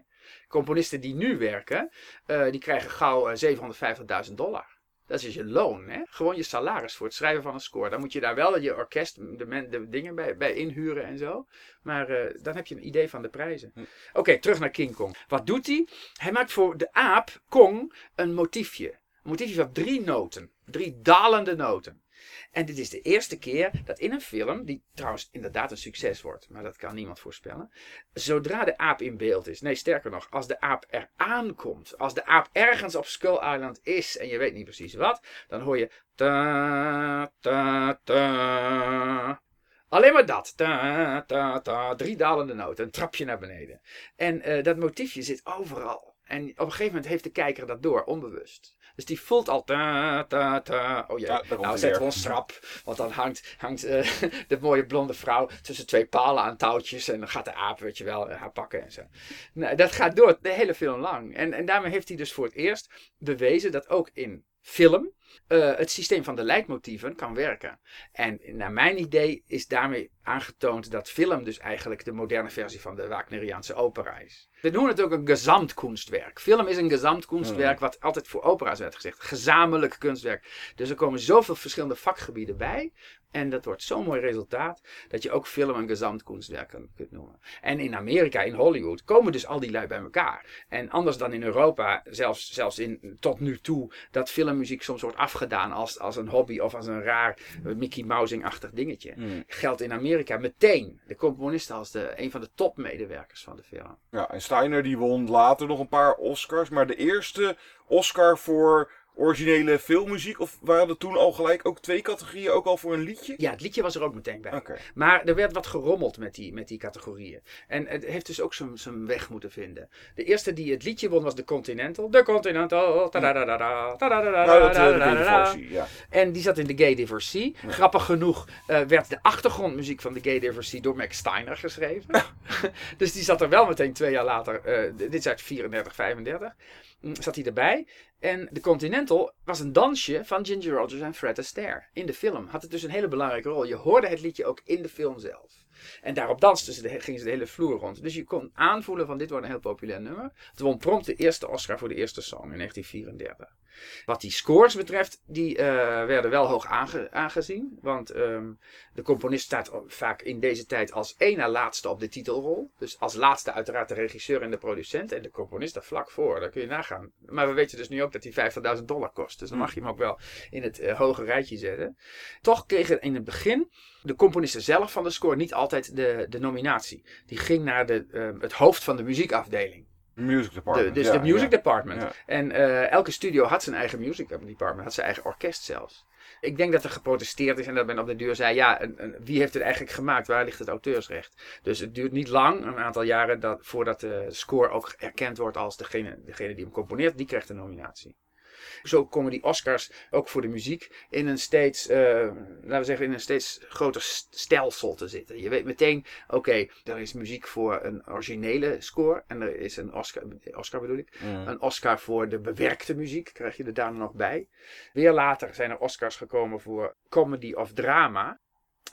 Componisten die nu werken, uh, die krijgen gauw 750.000 eh, dollar. Dat is je loon, hè? Gewoon je salaris voor het schrijven van een score. Dan moet je daar wel je orkest, de, de dingen bij, bij, inhuren en zo. Maar uh, dan heb je een idee van de prijzen. Hm. Oké, terug naar King Kong. Wat doet hij? Hij maakt voor de aap, Kong, een motiefje. Een motiefje van drie noten. Drie dalende noten. En dit is de eerste keer dat in een film, die trouwens inderdaad een succes wordt, maar dat kan niemand voorspellen, zodra de aap in beeld is, nee sterker nog, als de aap er aankomt, als de aap ergens op Skull Island is en je weet niet precies wat, dan hoor je ta ta ta. Alleen maar dat. Ta, ta, ta. Drie dalende noten. Een trapje naar beneden. En uh, dat motiefje zit overal. En op een gegeven moment heeft de kijker dat door, onbewust. Dus die voelt al. Ta, ta, ta. Oh jee, nou zet we ons strap. Want dan hangt, hangt uh, de mooie blonde vrouw tussen twee palen aan touwtjes. En dan gaat de aap, weet je wel, haar pakken en zo. Nou, dat gaat door de hele film lang. En, en daarmee heeft hij dus voor het eerst bewezen dat ook in film eh, het systeem van de leidmotieven kan werken. En naar mijn idee is daarmee aangetoond dat film dus eigenlijk de moderne versie van de Wagneriaanse opera is. We noemen het ook een gezamtkunstwerk. Film is een gezamtkunstwerk, wat altijd voor opera's werd gezegd. Gezamenlijk kunstwerk. Dus er komen zoveel verschillende vakgebieden bij. En dat wordt zo'n mooi resultaat dat je ook film een gezamtkunstwerk kunt noemen. En in Amerika, in Hollywood, komen dus al die lui bij elkaar. En anders dan in Europa, zelfs, zelfs in, tot nu toe, dat filmmuziek soms wordt afgedaan als, als een hobby of als een raar Mickey Mousing-achtig dingetje. Mm. Geldt in Amerika meteen de componist als de, een van de topmedewerkers van de film. Ja, en Steiner die won later nog een paar Oscars. Maar de eerste Oscar voor originele filmmuziek? Of waren er toen al gelijk ook twee categorieën, ook al voor een liedje? Ja, het liedje was er ook meteen bij. Maar er werd wat gerommeld met die, met die categorieën. En het heeft dus ook zijn- zijn weg moeten vinden. De eerste die het liedje won was de Continental. De Continental. Nou, eh. En die zat in de Gay Divorcee. Grappig genoeg eh, werd de achtergrondmuziek van de Gay Divorcee door Max Steiner geschreven. dus die zat er wel meteen twee jaar later. eh, dit is uit 34, 35. mm, Zat hij erbij. En de Continental was een dansje van Ginger Rogers en Fred Astaire. In de film had het dus een hele belangrijke rol. Je hoorde het liedje ook in de film zelf. En daarop dansten ze, de, gingen ze de hele vloer rond. Dus je kon aanvoelen van dit wordt een heel populair nummer. Het won prompt de eerste Oscar voor de eerste song in 1934. Wat die scores betreft, die eh, werden wel hoog aange- aangezien. Want ehm, de componist staat vaak in deze tijd als één na laatste op de titelrol. Dus als laatste uiteraard de regisseur en de producent. En de componist daar vlak voor, daar kun je nagaan. Maar we weten dus nu ook dat hij 50.000 dollar kost. Dus dan mag je hem ook wel in het eh, hoge rijtje zetten. Toch kregen in het begin de componisten zelf van de score niet altijd de, de nominatie. Die ging naar de, ehm, het hoofd van de muziekafdeling. Music De, Department. dus ja, de music ja. department. Ja. En eh, elke studio had zijn eigen music department, had zijn eigen orkest zelfs. Ik denk dat er geprotesteerd is en dat men op de duur zei: ja, wie heeft het eigenlijk gemaakt? Waar ligt het auteursrecht? Dus het duurt niet lang, een aantal jaren, dat, voordat de score ook erkend wordt als degene, degene die hem componeert, die krijgt een nominatie. Zo komen die Oscars ook voor de muziek in een steeds, eh, laten we zeggen, in een steeds groter st- stelsel te zitten. Je weet meteen, oké, er is muziek voor een originele score en er is een Oscar, Oscar bedoel ik, Mm. een Oscar voor de bewerkte muziek, krijg je er daar nog bij. Weer later zijn er Oscars gekomen voor comedy of drama.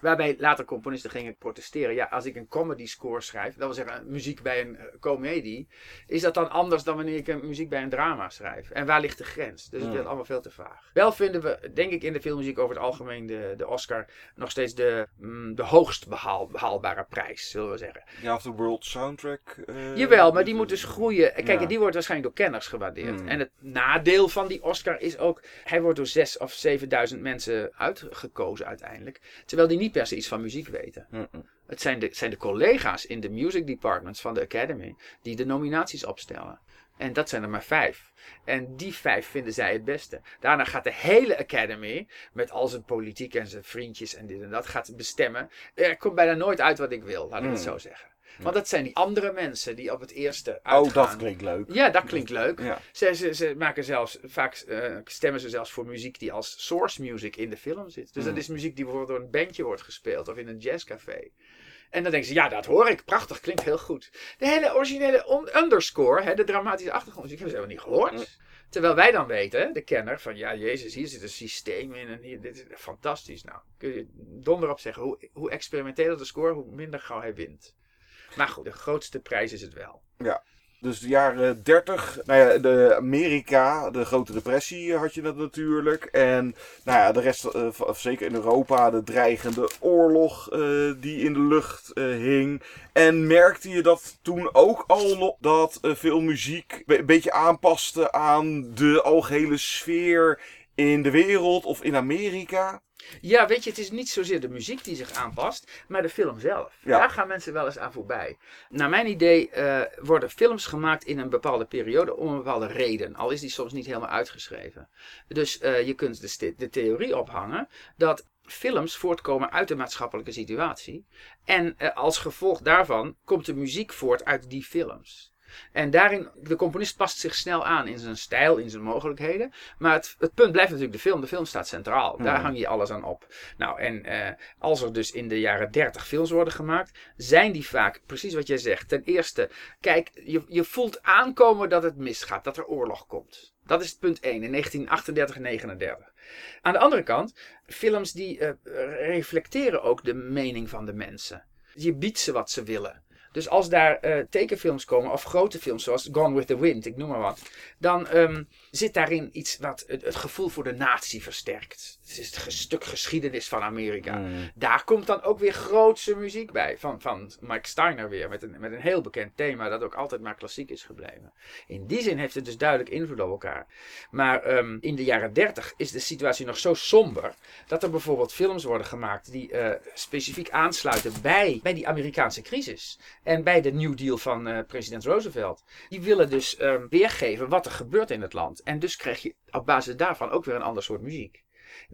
Waarbij later componisten gingen protesteren. Ja, als ik een comedy score schrijf, dat wil zeggen muziek bij een eh, comedie, is dat dan anders dan wanneer ik een muziek bij een drama schrijf? En waar ligt de grens? Dus het Hmm. werd allemaal veel te vaag. Wel vinden we, denk ik, in de filmmuziek over het algemeen de, de Oscar nog steeds de, mm, de hoogst behaal, behaalbare prijs, zullen we zeggen. Ja, of de World Soundtrack. eh, Jawel, maar die moet dus groeien. Kijk, Ja. die wordt waarschijnlijk door kenners gewaardeerd. Hmm. En het nadeel van die Oscar is ook, hij wordt door zes of zevenduizend mensen uitgekozen uiteindelijk. Terwijl die niet per se iets van muziek weten. Het zijn de, zijn de collega's in de music departments van de Academy die de nominaties opstellen. En dat zijn er maar vijf. En die vijf vinden zij het beste. Daarna gaat de hele Academy, met al zijn politiek en zijn vriendjes en dit en dat, gaat bestemmen. Er komt bijna nooit uit wat ik wil, laat ik het Hmm. zo zeggen. Want dat zijn die andere mensen die op het eerste Oh, uitgaan. dat klinkt leuk. Ja, dat klinkt leuk. Ja. Ze, ze, ze maken zelfs, vaak eh, stemmen ze zelfs voor muziek die als source music in de film zit. Dus dat Mm. is muziek die bijvoorbeeld door een bandje wordt gespeeld of in een jazzcafé. En dan denken ze, ja, dat hoor ik. Prachtig, klinkt heel goed. De hele originele underscore, hè, de dramatische achtergrondmuziek, hebben ze helemaal niet gehoord. Mm. Terwijl wij dan weten, de kenner, van ja, jezus, hier zit een systeem in en hier, dit is fantastisch. Nou, kun je donder op zeggen, hoe, hoe experimenteler de score, hoe minder gauw hij wint. Maar goed, de grootste prijs is het wel. Dus de jaren 30, nou ja, de Amerika, de Grote Depressie had je dat natuurlijk. En nou ja, de rest, eh, zeker in Europa, de dreigende oorlog eh, die in de lucht eh, hing. En merkte je dat toen ook al nog dat veel muziek een beetje aanpaste aan de algehele sfeer in de wereld of in Amerika? Ja, weet je, het is niet zozeer de muziek die zich aanpast, maar de film zelf. Ja. Daar gaan mensen wel eens aan voorbij. Naar mijn idee eh, worden films gemaakt in een bepaalde periode om een bepaalde reden. Al is die soms niet helemaal uitgeschreven. Dus eh, je kunt de, st- de theorie ophangen dat films voortkomen uit de maatschappelijke situatie. En eh, als gevolg daarvan komt de muziek voort uit die films. En daarin, de componist past zich snel aan in zijn stijl, in zijn mogelijkheden. Maar het, het punt blijft natuurlijk de film. De film staat centraal. Daar Hmm. hang je alles aan op. Nou, en eh, als er dus in de jaren 30 films worden gemaakt, zijn die vaak, precies wat jij zegt. Ten eerste, kijk, je, je voelt aankomen dat het misgaat, dat er oorlog komt. Dat is punt 1 in 1938 en 39. Aan de andere kant, films die uh, reflecteren ook de mening van de mensen. Je biedt ze wat ze willen. Dus als daar uh, tekenfilms komen, of grote films zoals Gone with the Wind, ik noem maar wat, dan um, zit daarin iets wat het, het, gevoel voor de natie versterkt. Het is een stuk geschiedenis van Amerika. Mm. Daar komt dan ook weer grootse muziek bij, van, van Mike Steiner weer, met een, met een heel bekend thema dat ook altijd maar klassiek is gebleven. In die zin heeft het dus duidelijk invloed op elkaar. Maar um, in de jaren 30 is de situatie nog zo somber, dat er bijvoorbeeld films worden gemaakt die uh, specifiek aansluiten bij, bij die Amerikaanse crisis. En bij de New Deal van uh, president Roosevelt. Die willen dus um, weergeven wat er gebeurt in het land. En dus krijg je op basis daarvan ook weer een ander soort muziek.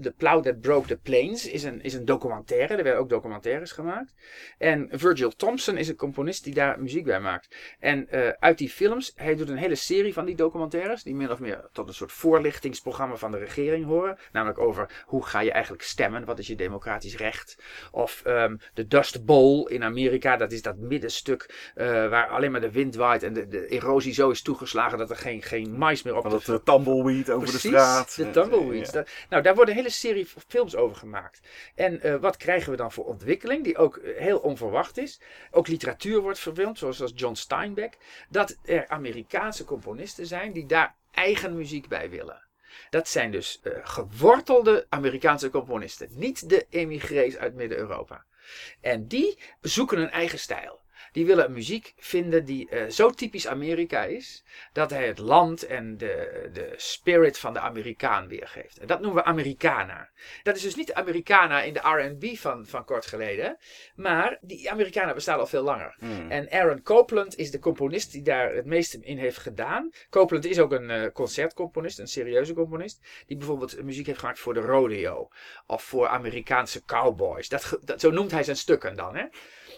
The Plow That Broke the Plains is een, is een documentaire. Er werden ook documentaires gemaakt. En Virgil Thompson is een componist die daar muziek bij maakt. En uh, uit die films, hij doet een hele serie van die documentaires. Die min of meer tot een soort voorlichtingsprogramma van de regering horen. Namelijk over hoe ga je eigenlijk stemmen? Wat is je democratisch recht? Of um, de Dust Bowl in Amerika. Dat is dat middenstuk uh, waar alleen maar de wind waait. En de, de, erosie zo is toegeslagen dat er geen, geen mais meer op de... Dat uh, tumbleweed over Precies, de straat. de tumbleweeds. Ja. Nou, daar worden een hele serie films over gemaakt. En uh, wat krijgen we dan voor ontwikkeling, die ook heel onverwacht is. Ook literatuur wordt verfilmd, zoals als John Steinbeck. Dat er Amerikaanse componisten zijn die daar eigen muziek bij willen. Dat zijn dus uh, gewortelde Amerikaanse componisten, niet de emigrees uit Midden-Europa. En die zoeken een eigen stijl. Die willen muziek vinden die uh, zo typisch Amerika is, dat hij het land en de, de spirit van de Amerikaan weergeeft. En dat noemen we Americana. Dat is dus niet Americana in de RB van, van kort geleden, maar die Americana bestaat al veel langer. Mm. En Aaron Copland is de componist die daar het meeste in heeft gedaan. Copland is ook een uh, concertcomponist, een serieuze componist, die bijvoorbeeld muziek heeft gemaakt voor de rodeo of voor Amerikaanse cowboys. Dat, dat, zo noemt hij zijn stukken dan. Hè?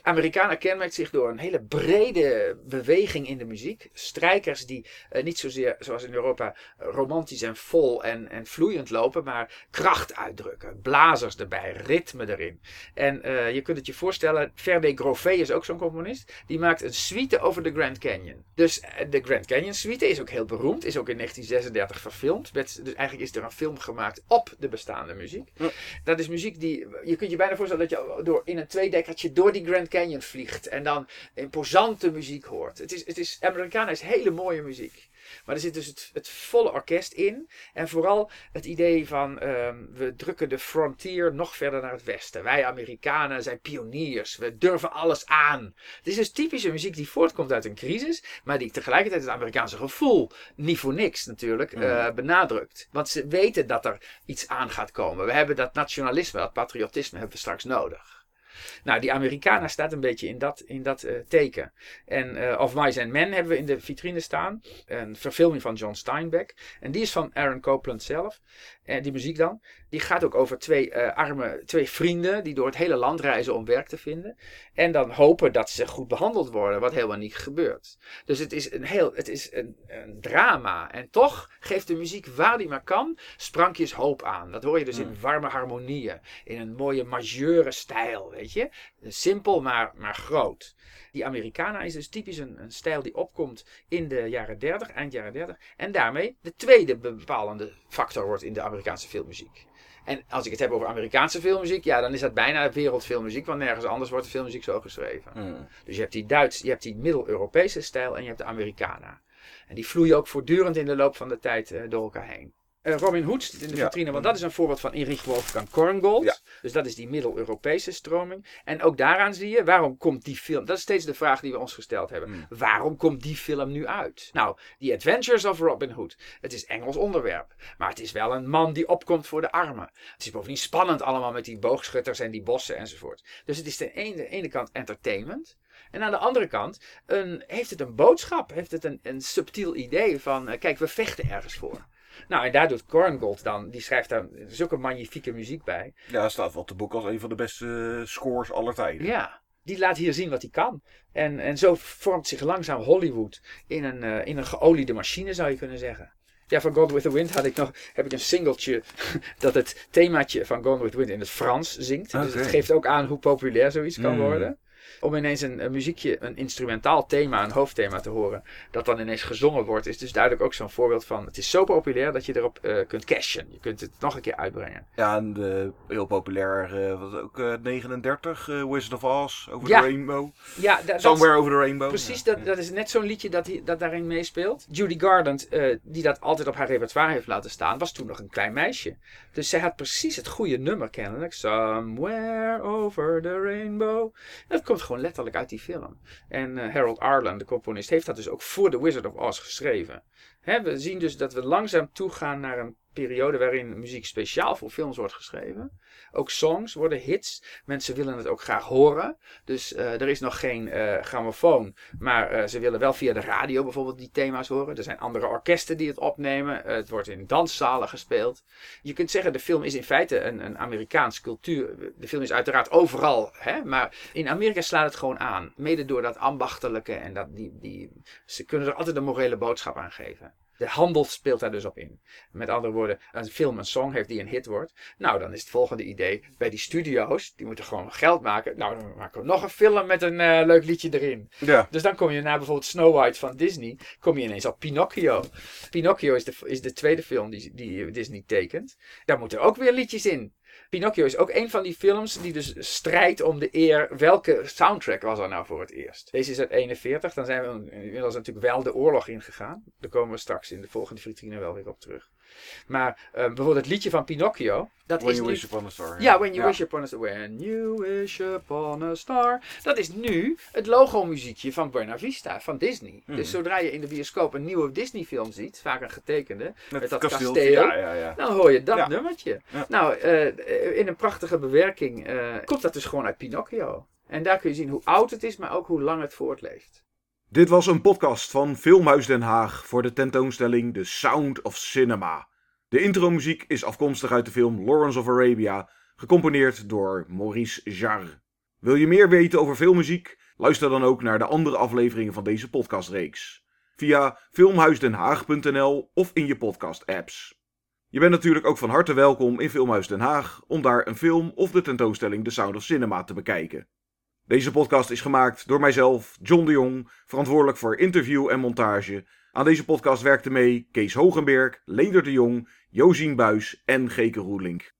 Amerikanen kenmerkt zich door een hele brede beweging in de muziek. Strijkers die uh, niet zozeer zoals in Europa romantisch en vol en, en vloeiend lopen, maar kracht uitdrukken. Blazers erbij, ritme erin. En uh, je kunt het je voorstellen, Ferde Grové is ook zo'n componist. Die maakt een suite over de Grand Canyon. Dus uh, de Grand Canyon suite is ook heel beroemd. Is ook in 1936 verfilmd. Met, dus eigenlijk is er een film gemaakt op de bestaande muziek. Ja. Dat is muziek die, je kunt je bijna voorstellen dat je door, in een tweedekkertje door die Grand Canyon vliegt en dan imposante muziek hoort. Het is, het is, Americana is hele mooie muziek. Maar er zit dus het, het volle orkest in. En vooral het idee van um, we drukken de frontier nog verder naar het westen. Wij Amerikanen zijn pioniers. We durven alles aan. Het is dus typische muziek die voortkomt uit een crisis. Maar die tegelijkertijd het Amerikaanse gevoel, niet voor niks natuurlijk, mm. uh, benadrukt. Want ze weten dat er iets aan gaat komen. We hebben dat nationalisme, dat patriotisme hebben we straks nodig. Nou, die Americana staat een beetje in dat, in dat uh, teken. En uh, Of Mice and Men hebben we in de vitrine staan. Een verfilming van John Steinbeck. En die is van Aaron Copland zelf. En die muziek dan. Die gaat ook over twee uh, arme, twee vrienden die door het hele land reizen om werk te vinden. En dan hopen dat ze goed behandeld worden, wat helemaal niet gebeurt. Dus het is een heel, het is een, een drama. En toch geeft de muziek waar die maar kan, sprankjes hoop aan. Dat hoor je dus mm. in warme harmonieën. In een mooie majeure stijl, weet je. Simpel, maar, maar groot. Die Americana is dus typisch een, een, stijl die opkomt in de jaren 30, eind jaren 30. En daarmee de tweede bepalende factor wordt in de Amerikaanse filmmuziek. En als ik het heb over Amerikaanse filmmuziek, ja, dan is dat bijna wereldfilmmuziek, want nergens anders wordt de filmmuziek zo geschreven. Mm. Dus je hebt die Duits, je hebt die Middel-Europese stijl en je hebt de Americana. En die vloeien ook voortdurend in de loop van de tijd uh, door elkaar heen. Uh, Robin Hood zit in de vitrine, ja. want dat is een voorbeeld van Erich Wolfgang Korngold. Ja. Dus dat is die Middel-Europese stroming. En ook daaraan zie je, waarom komt die film... Dat is steeds de vraag die we ons gesteld hebben. Mm. Waarom komt die film nu uit? Nou, The Adventures of Robin Hood. Het is Engels onderwerp. Maar het is wel een man die opkomt voor de armen. Het is bovendien spannend allemaal met die boogschutters en die bossen enzovoort. Dus het is de ene, de ene kant entertainment. En aan de andere kant een, heeft het een boodschap. Heeft het een, een subtiel idee van, uh, kijk, we vechten ergens voor. Nou, en daar doet Korngold dan, die schrijft daar zulke magnifieke muziek bij. Ja, staat wel te boek als een van de beste scores aller tijden. Ja, die laat hier zien wat hij kan. En, en zo vormt zich langzaam Hollywood in een, uh, in een geoliede machine, zou je kunnen zeggen. Ja, van Gone with the Wind had ik nog, heb ik een singeltje dat het themaatje van Gone with the Wind in het Frans zingt. Okay. Dus het geeft ook aan hoe populair zoiets kan mm. worden. Om ineens een, een, muziekje, een instrumentaal thema, een hoofdthema te horen, dat dan ineens gezongen wordt, is dus duidelijk ook zo'n voorbeeld van, het is zo populair dat je erop uh, kunt cashen. Je kunt het nog een keer uitbrengen. Ja, en uh, heel populair, uh, was ook 39, Wizard of Oz, Over ja. the Rainbow. Ja, Somewhere Over the Rainbow. Precies, dat, dat is net zo'n liedje dat, die, dat daarin meespeelt. Judy Garland, die dat altijd op haar repertoire heeft laten staan, was toen nog een klein meisje. Dus zij had precies het goede nummer kennelijk. Somewhere Over the Rainbow. dat komt gewoon letterlijk uit die film. En uh, Harold Arlen, de componist, heeft dat dus ook voor The Wizard of Oz geschreven. We zien dus dat we langzaam toegaan naar een periode waarin muziek speciaal voor films wordt geschreven. Ook songs worden hits. Mensen willen het ook graag horen. Dus uh, er is nog geen uh, grammofoon. Maar uh, ze willen wel via de radio bijvoorbeeld die thema's horen. Er zijn andere orkesten die het opnemen. het wordt in danszalen gespeeld. Je kunt zeggen, de film is in feite een, een Amerikaans cultuur. De film is uiteraard overal. Hè? Maar in Amerika slaat het gewoon aan. Mede door dat ambachtelijke. En dat die, die, ze kunnen er altijd een morele boodschap aan geven. De handel speelt daar dus op in. Met andere woorden, als een film een song heeft die een hit wordt. Nou, dan is het volgende idee bij die studio's. Die moeten gewoon geld maken. Nou, dan maken we nog een film met een uh, leuk liedje erin. Ja. Dus dan kom je naar bijvoorbeeld Snow White van Disney. Kom je ineens op Pinocchio. Pinocchio is de, is de tweede film die, die Disney tekent. Daar moeten ook weer liedjes in. Pinocchio is ook een van die films die dus strijdt om de eer. Welke soundtrack was er nou voor het eerst? Deze is uit 41. Dan zijn we inmiddels natuurlijk wel de oorlog ingegaan. Daar komen we straks in de volgende vitrine wel weer op terug. Maar uh, bijvoorbeeld het liedje van Pinocchio. Dat when is you nu... wish upon a star. Ja, when you wish upon a star. When you wish upon a star. Dat is nu het logo-muziekje van Buena Vista, van Disney. Dus zodra je in de bioscoop een nieuwe Disney-film ziet, vaak een getekende, met, dat kasteel, ja, dan hoor je dat nummertje. Nou, uh, in een prachtige bewerking uh, komt dat dus gewoon uit Pinocchio. En daar kun je zien hoe oud het is, maar ook hoe lang het voortleeft. Dit was een podcast van Filmhuis Den Haag voor de tentoonstelling The Sound of Cinema. De intromuziek is afkomstig uit de film Lawrence of Arabia, gecomponeerd door Maurice Jarre. Wil je meer weten over filmmuziek? Luister dan ook naar de andere afleveringen van deze podcastreeks. Via filmhuisdenhaag.nl of in je podcast-apps. Je bent natuurlijk ook van harte welkom in Filmhuis Den Haag om daar een film of de tentoonstelling The Sound of Cinema te bekijken. Deze podcast is gemaakt door mijzelf, John de Jong, verantwoordelijk voor interview en montage. Aan deze podcast werkten mee Kees Hogenberg, Leder de Jong, Josien Buis en Geke Roelink.